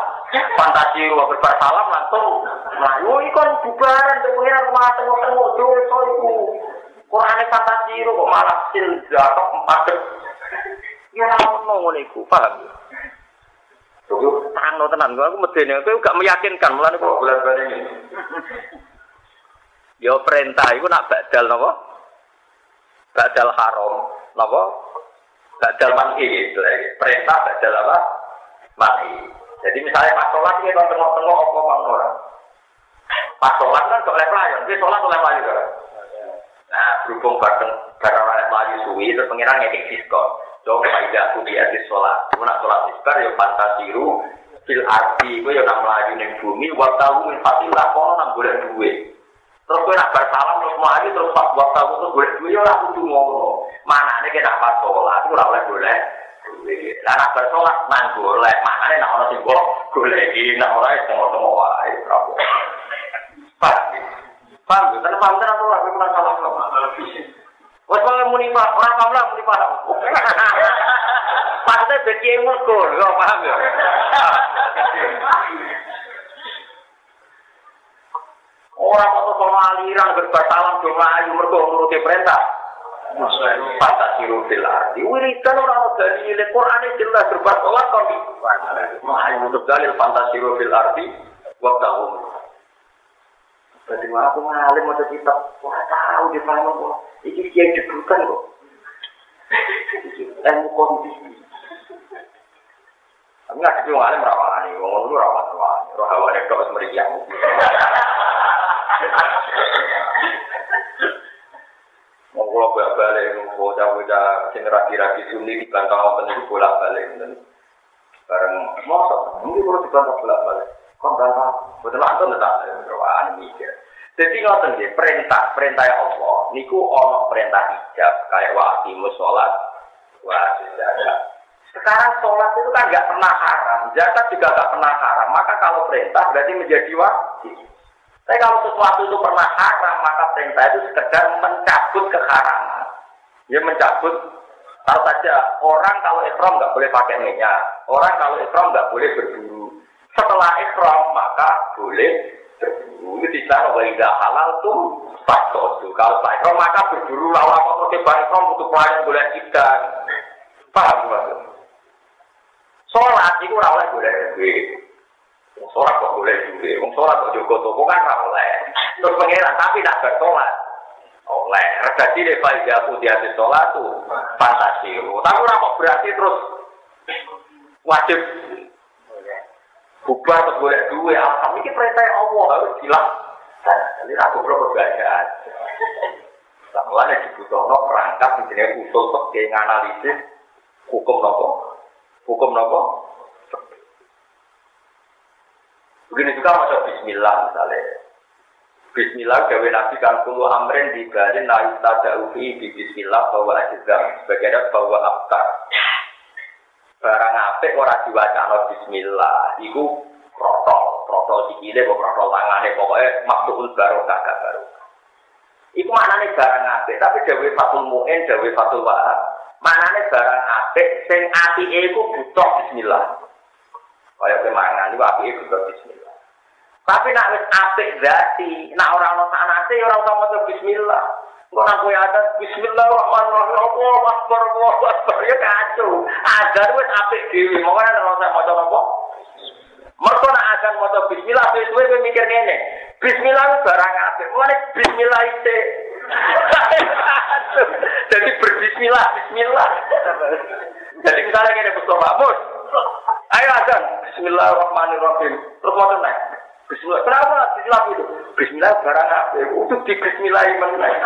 fantasi wa bersalam langsung melayu. Ini kan bubaran, pengiran rumah tengok-tengok, dosa itu. Quran fantasi kok malah sil jatuh empat Ya ono ngono iku, paham ya? Tangno tenan, aku medeni, aku gak meyakinkan, mulane kok bulan-bulan ini. Ya perintah iku nak badal napa? Badal haram, napa? Badal mati. Perintah badal apa? Mati. Jadi misalnya pas sholat ini tengok-tengok apa orang. Pas sholat kan kok oleh pelayan, dia sholat oleh pelayan kan? Berhubung bareng bareng oleh melayu suwi, terus pengiran ngekik diskon. Coba tidak aku di sholat. Cuma nak sholat iskar ya fantasiru fil arti, gue ya nak melayu ning bumi, waktu min fatilah kono nang boleh duit. Terus gue nak bersalam terus melayu terus pas waktu terus boleh duit, ya aku tuh ngono. Mana nih kita pas sholat, gue boleh boleh. Lah nak bersolat nang boleh, mana nih nak sih boleh, ini nak itu mau mau wae? Pak, Paham? Karena paham tenan ora kowe ora salah kok. Wes wae muni Pak, ora paham lah muni Pak. Maksudnya beki mergo, yo paham ya. Orang kok soal aliran berbasalam do melayu mergo nuruti perintah. Fantasi rufil arti. Wiridan orang dari Quran jelas berbuat sholat kok. Melayu untuk dalil fantasi rufil arti. Waktu jadi aku ngalim mau kitab, wah tahu di mana kok. Iki kiai debutan kok. Ilmu kondisi. Tapi nggak sih ngalim rawani, ngomong dulu rawat rawani, roh hawa itu harus meriang. Mau kalau bolak balik, mau bocah-bocah generasi rapi sunni di bantang apa itu bolak balik, bareng mosok, mungkin kalau dibantah bolak balik. Kok betul langsung rawani mikir. Jadi ngoten nggih, perintah perintah Allah niku ana perintah hijab kayak wa aqimus sholat wa. Sekarang sholat itu kan nggak pernah haram, zakat juga nggak pernah haram. Maka kalau perintah berarti menjadi wajib. Tapi kalau sesuatu itu pernah haram, maka perintah itu sekedar mencabut keharaman. Ya mencabut Tahu saja orang kalau ikhram nggak boleh pakai minyak, orang kalau ikhram nggak boleh berburu. Setelah ikhram maka boleh berburu tidak wajib halal tuh tuh kalau pak Ikram maka berburu lawan apa tuh pak Ikram butuh pelayan boleh ikan paham mas Sholat itu ora oleh boleh duit. Sholat kok boleh duit. Wong sholat kok juga toko kan ora oleh. Terus pengiran tapi tidak bersolat. Oleh. Regasi deh Pak Jaku di hati sholat tuh fantasi. Tapi ora kok berarti terus wajib bubar terus boleh duit. Alhamdulillah ini perintah Allah harus jelas. Jadi aku belum berbacaan. Mulanya dibutuhkan perangkat di sini usul sebagai analisis hukum nopo, hukum nopo. Begini juga macam Bismillah misalnya. Bismillah gawe nabi kan puluh amrin di galin la yustada'ufi di Bismillah bahwa ajizam sebagai bahwa abtar. Barang apik ora diwacana Bismillah, iku protol, protol sikile kok protol tangane pokoke maksudul barokah gak barokah. Iku maknane barang apik, tapi dawe Fatul Mu'in, dawe Fatul Wahab. Maknane barang apik sing apike iku butuh bismillah. Kaya kemangan iku apike butuh bismillah. Tapi nak wis apik zati, nak ora ono sanate ora usah maca bismillah. Kok nak kowe ada bismillahirrahmanirrahim. Allahu akbar, Allahu akbar. Ya kacau. Ada wis apik dhewe, mongko ora usah maca napa? Mereka nak akan mau bismillah, sesuai gue mikir ngene. Bismillah itu barang apa? Mulai bismillah itu. Jadi berbismillah, bismillah. Jadi misalnya gini, Mustafa, Mahmud. Ayo azan. Bismillahirrahmanirrahim. Terus mau naik. Bismillah. Kenapa Bismillah itu? Bismillah barang apa? Untuk di Bismillah menaik.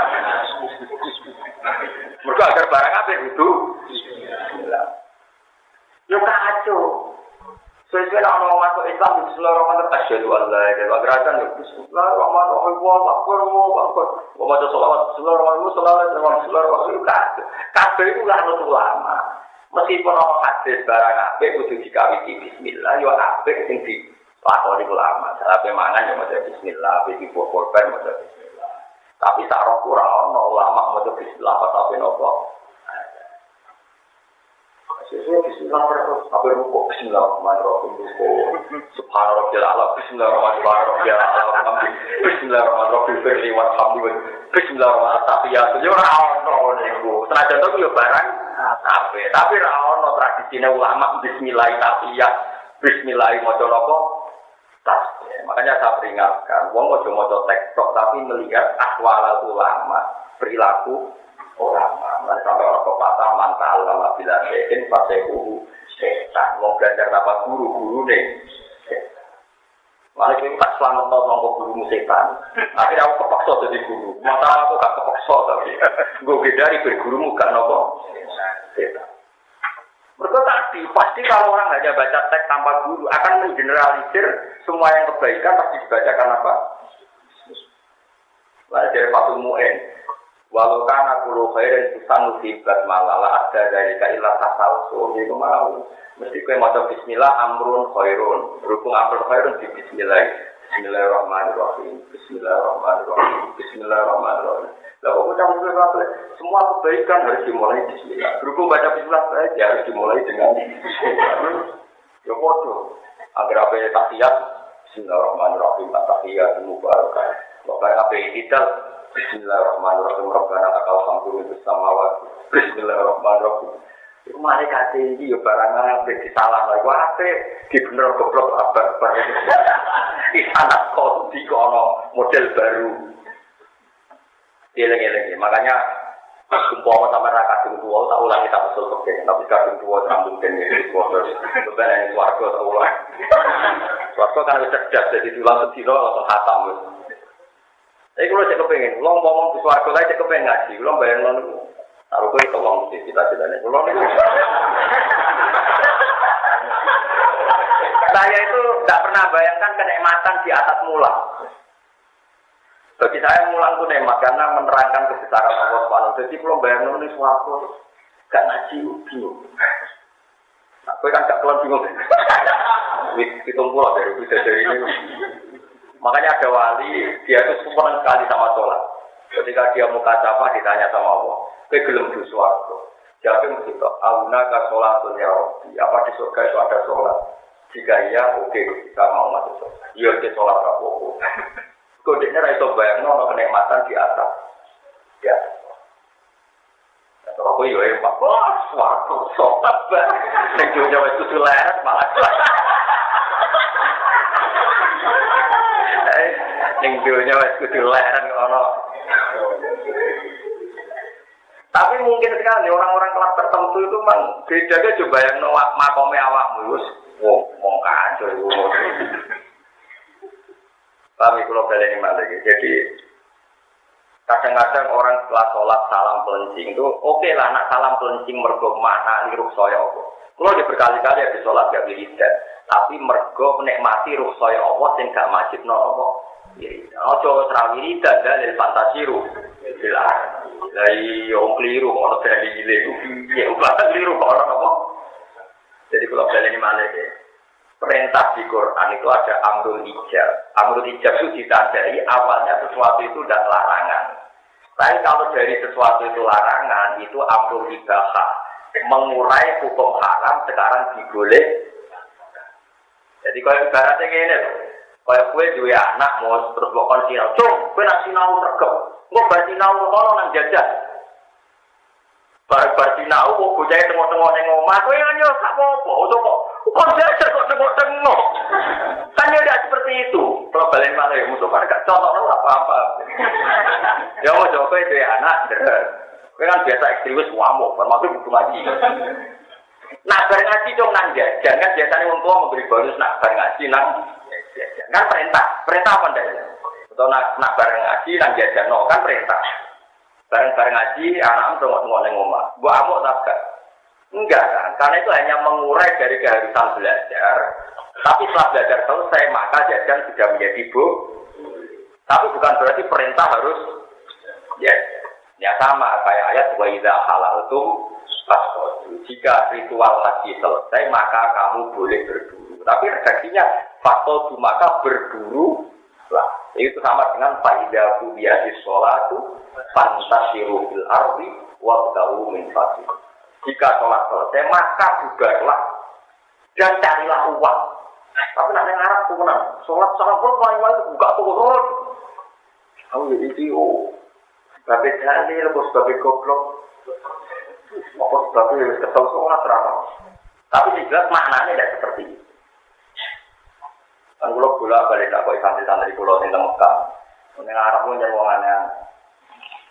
Mereka agar barang apa itu? Bismillah. Yo kacau. Sesuai nak mau masuk Islam, Bismillahirrahmanirrahim. Asyhadu an la ilaha. Gerakan ya Bismillahirrahmanirrahim. Allahu akbar, Allahu akbar. Wa maca selawat Bismillahirrahmanirrahim. Selawat Bismillahirrahmanirrahim. Kabeh iku lah ulama. Meskipun ana hadis barang apik kudu dikawiti bismillah, yo apik sing di lakoni ulama. Salah mangan yo maca bismillah, iki buah korban maca bismillah. Tapi tak roh ora ana ulama maca bismillah apa tapi nopo. Sesuai bismillah terus, apa rukuk. Bismillahirrahmanirrahim Subhanallah ala bismillahirrahmanirrahim Bismillahirrahmanirrahim wa hamdi Bismillahirrahmanirrahim ya barang. Tapi Tapi ra'ono tradisinya ulama Bismillah tahiyat Bismillah nopo Makanya saya peringatkan Wong mojo mojo tektok Tapi melihat ahwal ulama Perilaku ulama. Nah, sampai orang pepatah mantal lama bila sehin pakai guru setan. Mau belajar apa guru-guru nih. Malah itu tak selamat tau nongko guru setan. Akhirnya aku kepaksa jadi guru. Mata aku gak kepaksa tapi gue beda berguru gak nongko setan. Mereka tadi pasti kalau orang hanya baca teks tanpa guru akan menggeneralisir semua yang kebaikan pasti dibacakan apa? Lalu dari Fatul Mu'en, Walau karena kulo khairin susah musibat malala ada dari kailah so itu mau. Mesti kue mau Bismillah amrun khairun. Berhubung amrun khairun di Bismillah. Bismillahirrahmanirrahim. Bismillahirrahmanirrahim. Bismillahirrahmanirrahim. Lalu ucap semua kebaikan harus dimulai Bismillah. Berhubung baca Bismillah saja harus dimulai dengan Bismillah. Ya bodoh. Agar apa ya tahiyat. Bismillahirrahmanirrahim. Tahiyat mubarakah. Bapak apa tidak Bismillahirrahmanirrahim. Rabbana lakal hamdu min samawat. Bismillahirrahmanirrahim. Iku mari iki ya barang ape disalah lho. Iku ape di bener goblok abar-abar. Isana kok di kono model baru. Eleng-eleng makanya Sumpah sama ra kadung tua, tak ulang kita usul oke. Tapi kadung tua rambung dan ini terus beban ini warga tak ulang. Warga kan bisa cerdas jadi tulang sedino atau hatam. Tapi kalau saya kepengen, lo ngomong di suarga lain saya kepengen ngaji, lo bayang nih. Taruh gue itu ngomong di cita citanya, lo nih. Saya itu tidak pernah bayangkan kenikmatan di atas mula. Bagi saya mulang itu nikmat karena menerangkan kebesaran Allah Subhanahu. Jadi kalau bayang lo nih suatu, gak ngaji bingung. Nah, kan gak keluar bingung. Hitung pulau dari dari ini. Makanya ada wali, dia itu senang sekali sama sholat. Ketika dia mau kacapa, ditanya sama Allah, ke gelem di suarga. Jadi mesti auna ka sholat ya Rabbi. Apa di surga itu ada sholat? Jika iya, oke, kita mau masuk surga. Iya, di sholat rapopo. Kodenya itu bayang, no, kenikmatan di atas. Di atas. Aku yo emak, wah, suatu sobat banget. Nek dunya wis kudu leret malah. Eh, Ning dunya wis kudu leret ngono. Tapi mungkin sekali orang-orang kelas tertentu itu memang beda aja coba yang no makome awakmu wong wong kacau. Tapi kalau kalian ini jadi Kadang-kadang orang setelah sholat salam pelencing itu oke okay lah nak salam pelencing mergo mana nih ruh saya apa. Kalau dia berkali-kali habis sholat gak wiridan, tapi mergo menikmati ruh saya apa sing gak wajib no apa. Ojo terawiri dan dalil fantasi ruh. Jelas. Dari yang keliru kalau dari gile ya ubah keliru kalau apa. Jadi kalau kalian ini malah perintah di Quran itu ada amrul ijab. Amrul ijab itu ditandai awalnya sesuatu itu tidak larangan. Tapi kalau dari sesuatu itu larangan, itu amrul ibahah. Mengurai hukum haram sekarang diboleh. Jadi kalau ibaratnya ini loh. Kalau gue dua anak mau terus bawa sinau, cung, gue nak sinau tergem. Gue bersinau kalau nang jajan. Bar-bar sinau, gue jadi tengok-tengok neng omah, gue nanya, tak apa-apa, untuk Kok tengok-tengok? Kan ya tidak seperti itu. Kalau balik malah ya musuh gak contoh apa-apa. ya mau coba itu ya anak. Gue kan biasa ekstremis wamuk, termasuk butuh ngaji. Nah, bareng ngaji dong nang jajan kan biasanya orang tua memberi bonus nak bareng ngaji nang Kan perintah, perintah apa ndak? Atau nak nak bareng ngaji nang jajan no kan perintah. Bareng-bareng ngaji anak tengok-tengok neng omah. Gua amuk tak Enggak kan, karena itu hanya mengurai dari keharusan belajar. Tapi setelah belajar selesai, maka jajan sudah menjadi bu. Tapi bukan berarti perintah harus ya, ya sama kayak ayat wa idza halal itu Jika ritual haji selesai, maka kamu boleh berburu. Tapi redaksinya faktor maka berburu lah. Itu sama dengan faidah buyati sholatu fantasiru fil ardi wa min fasih. Jika sholat selesai, maka bubarlah dan carilah uang. Tapi nak yang Arab tuh menang. Sholat sholat pun paling paling buka turun. Kamu jadi itu, babe dalil, bos babe goblok. Apa sebabnya kesel sholat terapa. Tapi jelas maknanya tidak seperti itu. Kan kalau bola balik tak kok santri-santri pulau di Mekah. Ini Arab pun jadi wongannya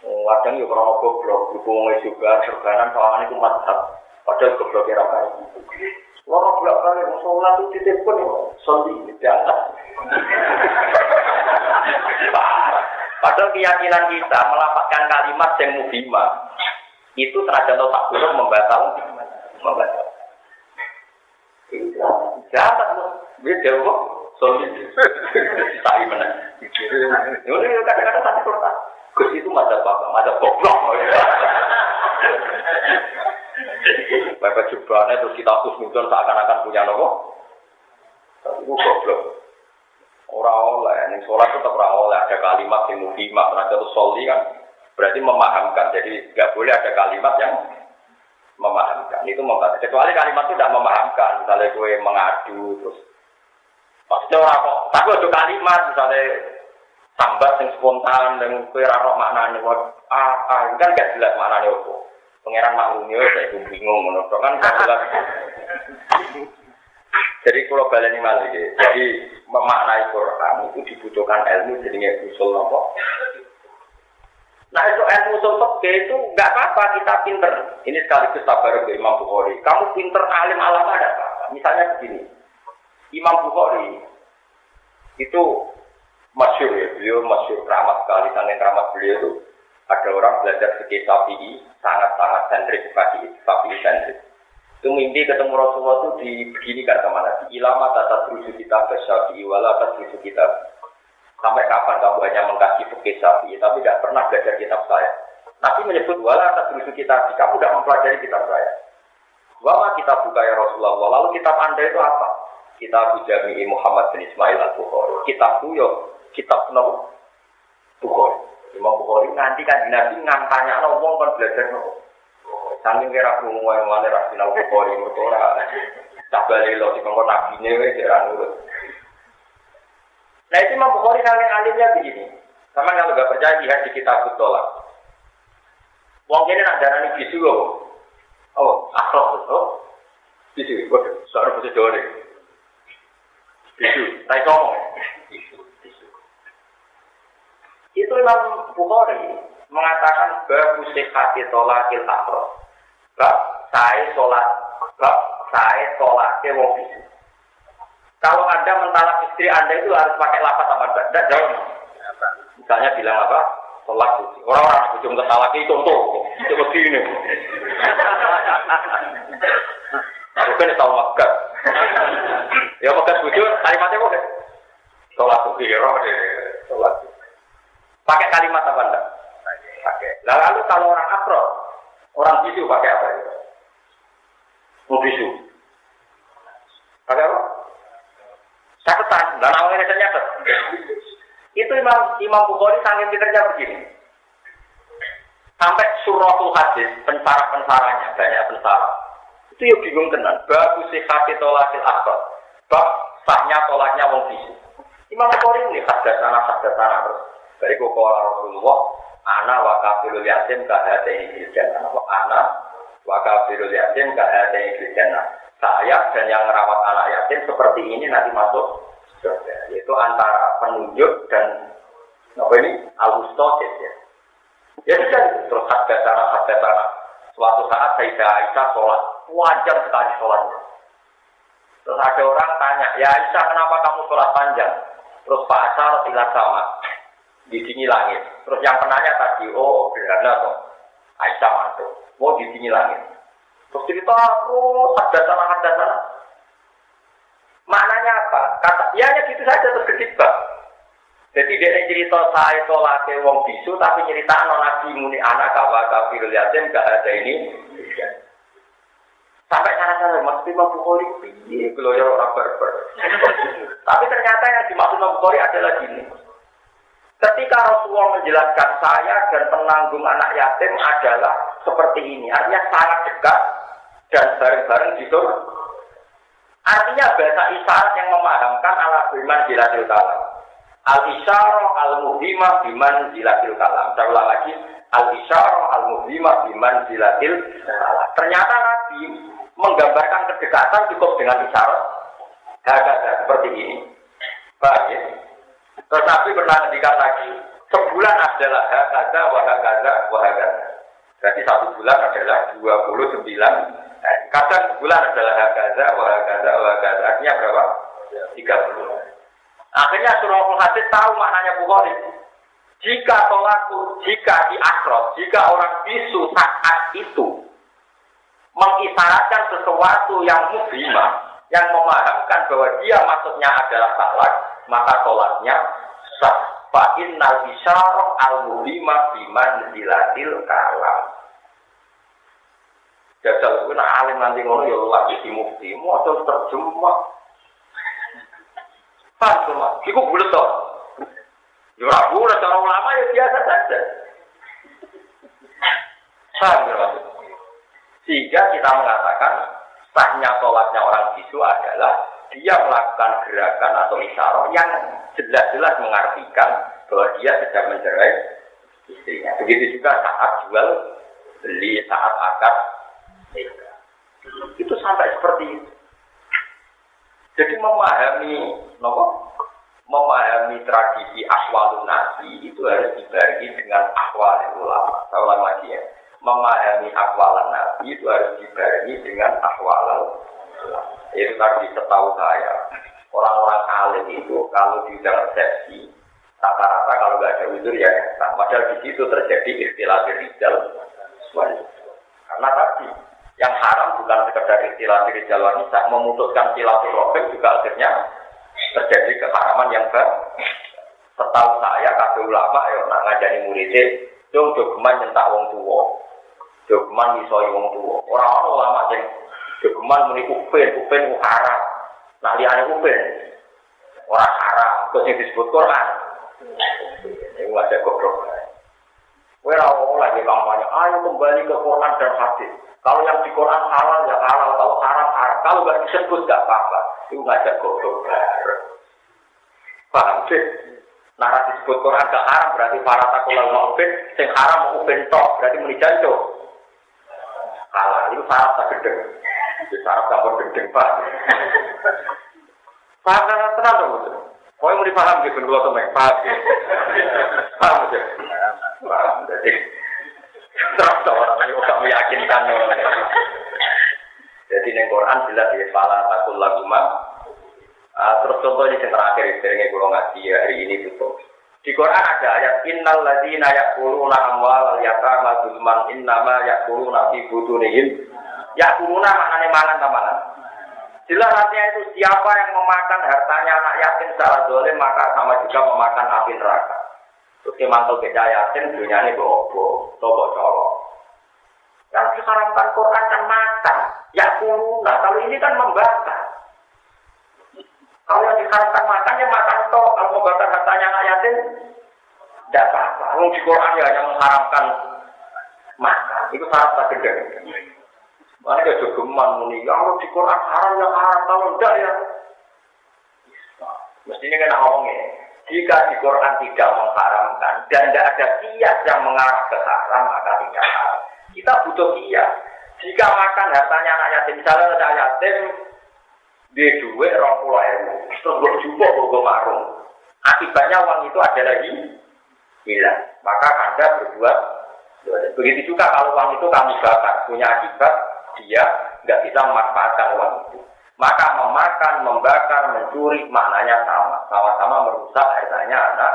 Kadang ya kalau goblok, hubungan juga serganan soalnya itu mantap. Padahal goblok kira kaya. Loro bolak balik mau sholat itu titip pun sondi tidak. Padahal keyakinan kita melapatkan kalimat yang mubimah itu terhadap tak buruk membatal, membatal. Jahat loh, dia jawab, sondi. Tak gimana? Ini kadang-kadang satu kertas. Gus itu mata bapak, mata goblok. Bapak jubahnya terus kita muncul seakan-akan punya nopo. Itu goblok. Orang oleh, ini sholat tetap orang oleh ada kalimat yang mufimah, ternyata itu soli kan berarti memahamkan. Jadi nggak boleh ada kalimat yang memahamkan. Itu membantu. Kecuali kalimat itu tidak memahamkan. Misalnya gue mengadu terus. Maksudnya orang kok, tapi ada kalimat misalnya tambah sing spontan dan kue raro maknanya ah, ah kan gak jelas maknanya apa pangeran maklumnya saya bingung menurut kan jelas jadi kalau ini malah jadi memaknai Quran itu dibutuhkan ilmu jadinya usul nopo Nah itu ilmu usul itu nggak apa-apa kita pinter. Ini sekaligus sabar ke Imam Bukhari. Kamu pinter alim alam ada apa? Misalnya begini, Imam Bukhari itu masyur ya, beliau masyur keramat sekali, saking keramat beliau itu ada orang belajar fikih Syafi'i sangat-sangat sentrik fikih Syafi'i sentrik. Itu mimpi ketemu Rasulullah itu dibeginikan sama Nabi. Ilama tata terusu kita ke wala terusu kita. Sampai kapan kamu hanya mengkaji fikih Syafi'i tapi tidak pernah belajar kitab saya. Nabi menyebut wala terusu kita. Kamu tidak mempelajari kitab saya. Wama kita buka ya Rasulullah. Lalu kitab anda itu apa? Kitab Jami'i Muhammad bin Ismail al-Bukhari. Kitab yo kitab nopo Bukhari. Imam Bukhari nanti kan nabi ngantanya no wong kan belajar nopo. Saking kira krungu yang mana ra sinau Bukhari mergo ora tabale lo di kongkon nabi ne wis ora nurut. Nah itu Imam Bukhari saking alimnya begini. Sama kalau nggak percaya lihat di kitab Tolak. Wong kene nak darani bisu kok. Oh, akhlak to. Bisu, kok suara bahasa Jawa deh. Bisu, tai ngomong. Itu Imam Bukhari mengatakan bagus sekati tolakil akhlak. Bab saya sholat, bab saya sholatnya wong bisu. Kalau Anda mentalak istri Anda itu harus pakai lapat apa enggak? Enggak jauh. Misalnya bilang apa? Sholat suci. Orang-orang aku cuma ketalak itu contoh. Itu begini. Aku kan tahu makan. Ya makan bujur, kalimatnya kok Sholat suci, ya roh deh. Sholat Pakai kalimat apa enggak? Pakai. Lalu kalau orang akro, orang bisu pakai apa? Mau bisu. Pakai apa? Catatan, dan awalnya saya nyatet. Itu Imam Imam Bukhari sangat pinternya begini. Sampai suratul hadis, pensara-pensaranya, banyak pensara. Itu yuk bingung tenan. Bagus sih hati tolakil akbar. Bab sahnya tolaknya wong bisu. Imam Bukhari ini hadasana hadasana terus. Dari kokola Rasulullah, ana wa kafirul yatim kahate ini jannah. Ana wa kafirul yatim kahate ini jannah. Saya dan yang merawat anak yatim seperti ini nanti masuk surga. Yaitu antara penunjuk dan apa ini alustosis ya. Ya sudah terus harga sana harga sana. Suatu saat Sayyidah Aisyah sholat, wajar sekali sholatnya. Terus ada orang tanya, ya Aisyah kenapa kamu sholat panjang? Terus Pak tidak sama di sini langit. Terus yang penanya tadi, oh gerhana toh. Aisyah mantu, mau di sini langit. Terus cerita, oh ada sana ada sana. Maknanya apa? Kata, ya hanya gitu saja terus kedibak. Jadi dia cerita saya tolak wong bisu, tapi cerita non nabi muni anak kawa kafirul yatim gak ada ini. Sampai cara-cara mas Imam Bukhari piye kalau ya orang berber. tapi ternyata yang dimaksud Imam Bukhari adalah gini. Ketika Rasulullah menjelaskan saya dan penanggung anak yatim adalah seperti ini, artinya sangat dekat dan bareng-bareng di surga. Artinya bahasa isyarat yang memahamkan ala biman jilatil kalam. Al isyarah al muhimah biman jilatil kalam. Saya lagi. Al isyarah al muhimah biman jilatil kalam. Ternyata Nabi menggambarkan kedekatan cukup dengan isyarat. Hagada seperti ini. Baik. Terus Nabi pernah ngendikan lagi. Sebulan adalah hagada, wahagada, wahagada. Jadi satu bulan adalah 29 Eh, kadang sebulan adalah hakaza, wahakaza, wahakaza. Artinya berapa? 30. Akhirnya surah Al-Hadid tahu maknanya Bukhari. Jika tolaku, jika di akrot, jika orang bisu saat itu mengisyaratkan sesuatu yang mubimah, yang memahamkan bahwa dia maksudnya adalah salah, maka tolaknya sah. Fa'innal isyarah al-mubimah biman zilatil kalam. Jajal itu nak alim nanti ngono ya lagi di mufti, mau terjemah. Paham semua? Iku bulat toh. Ya bulat, cara ulama ya biasa saja. Paham ya Sehingga kita mengatakan sahnya sholatnya orang bisu adalah dia melakukan gerakan atau isyarat yang jelas-jelas mengartikan bahwa dia sedang mencerai istrinya. Begitu juga saat jual beli, saat akad itu sampai seperti itu. Jadi memahami, nopo, memahami tradisi akwalun nabi itu harus dibarengi dengan akwal ulama. Saya ulang lagi ya. Memahami akwalan nabi itu harus dibarengi dengan akwal ulama. Itu tadi setahu saya. Orang-orang alim itu kalau di dalam resepsi, rata-rata kalau nggak ada wujud ya, nah, padahal di situ terjadi istilah rijal Karena tadi yang haram bukan sekedar istilah diri jalan wanita, memutuskan silaturahim juga akhirnya terjadi keharaman yang baru. Setahu saya, kata ulama, ya, nak ngajani muridnya, dong jogeman nyentak wong tua, jogeman misoi wong tua. Orang-orang ulama yang jogeman muni upin, upin haram. Nah liane upin, orang haram, terus yang disebut Quran. Ini ada goblok. Wira lagi kampanye, ayo kembali ke Quran dan hadis. Kalau yang di Quran halal ya halal, kalau haram haram. Kalau nggak disebut nggak apa-apa. Itu ngajak goblok Paham sih? Narasi disebut Quran gak haram berarti para takulal maupin, sing haram mau upin tok berarti muni janjo. Kalah itu syarat tak gedeng. Itu syarat campur gedeng pak. Kan tenang dong. Kau yang mau dipaham gitu, kalau temen paham. Paham aja. Paham. Jadi terus orang ini kok meyakinkan. Jadi neng Quran jelas ya pala takul laguma. Uh, terus contoh ini yang terakhir, seringnya kalau ngaji hari ini tutup. Di Quran ada ayat innal ladzina yaquluna amwal yatama zulman innama yaquluna fi budunihim yaquluna maknane mangan ta mangan. Jelas artinya itu siapa yang memakan hartanya anak yatim secara dolim maka sama juga memakan api neraka. Terus dia mantul beda yatim dunia ini bobo, tobo colok. Yang diharamkan Quran kan makan, ya kuluna. Kalau ini kan membakar. Kalau yang diharamkan makan ya makan toh. Kalau membakar hartanya anak yatim, tidak apa-apa. Di Quran ya hanya mengharamkan makan. Itu syarat gede. Mana gak jogeman muni, ya Allah di Quran haram ya haram, kalau enggak ya. Mestinya kena ngomongnya. Jika di Quran tidak mengharamkan dan tidak ada kias yang mengarah ke haram, maka tidak haram. Kita butuh kias. Jika makan hartanya anak yatim, misalnya ada yatim, dia duit orang pulau ewu, terus berjumpa bawa marung. Akibatnya uang itu ada lagi hilang. Maka Anda berbuat Begitu juga kalau uang itu kamu bakar, punya akibat dia nggak bisa memanfaatkan uang itu. Maka memakan, membakar, mencuri maknanya sama. Sama-sama merusak hartanya anak.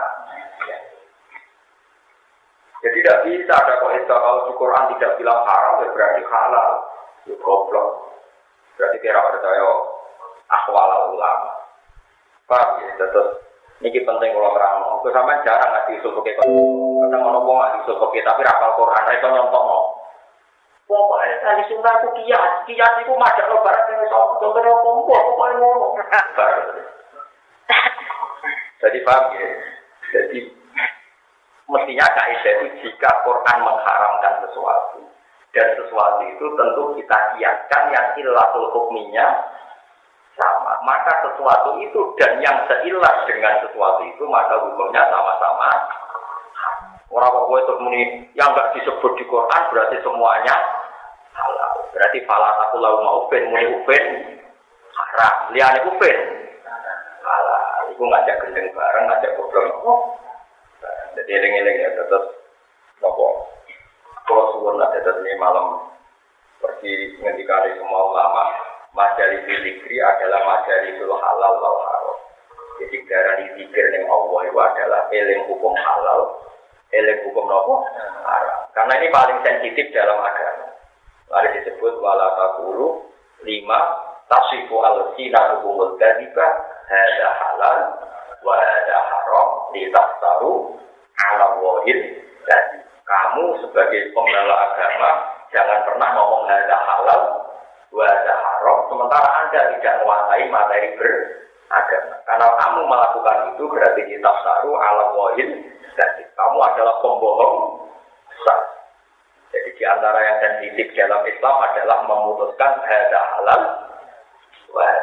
Jadi tidak bisa ada kaidah kalau di Quran tidak bilang haram ya berarti halal. Ya goblok. Berarti kira percaya akhwal ulama. Paham ya? Ini penting kalau terang. Aku sama jarang ngasih usul pakai Kadang orang mau ngasih usul pakai tapi rapal Quran mereka nyontok. Pokoknya tadi sunnah itu kias, kias itu macam lo barat yang sama, contohnya pokoknya. Jadi paham ya? Jadi mestinya kaidah itu jika Quran mengharamkan sesuatu dan sesuatu itu tentu kita kiaskan yang ilatul hukminya sama. Maka sesuatu itu dan yang seilah dengan sesuatu itu maka hukumnya sama-sama. Orang apa itu muni yang enggak disebut di Quran berarti semuanya. Berarti falah aku lau mau upen muni upen haram. Liane upen halal. Iku ngajak gendeng bareng, ngajak goblok. Oh. Jadi eling-eling ya tetap nopo. Kalau suwun lah tetap ini malam pergi ngendikari semua ulama. Majari zikri adalah majari itu halal lau haram. Jadi darah zikir yang Allah itu adalah eling hukum halal, eling hukum nopo haram. Karena ini paling sensitif dalam agama. Mari disebut wala takulu lima tasifu al sina hukumul kadiba hada halal wa hada haram litaftaru ala wahid. Jadi kamu sebagai pembela agama jangan pernah ngomong hada halal wa hada haram sementara anda tidak menguasai materi beragama. Karena kamu melakukan itu berarti ditaftaru ala wahid. Jadi kamu adalah pembohong jadi di antara yang sensitif dalam Islam adalah memutuskan hal halal. Wah,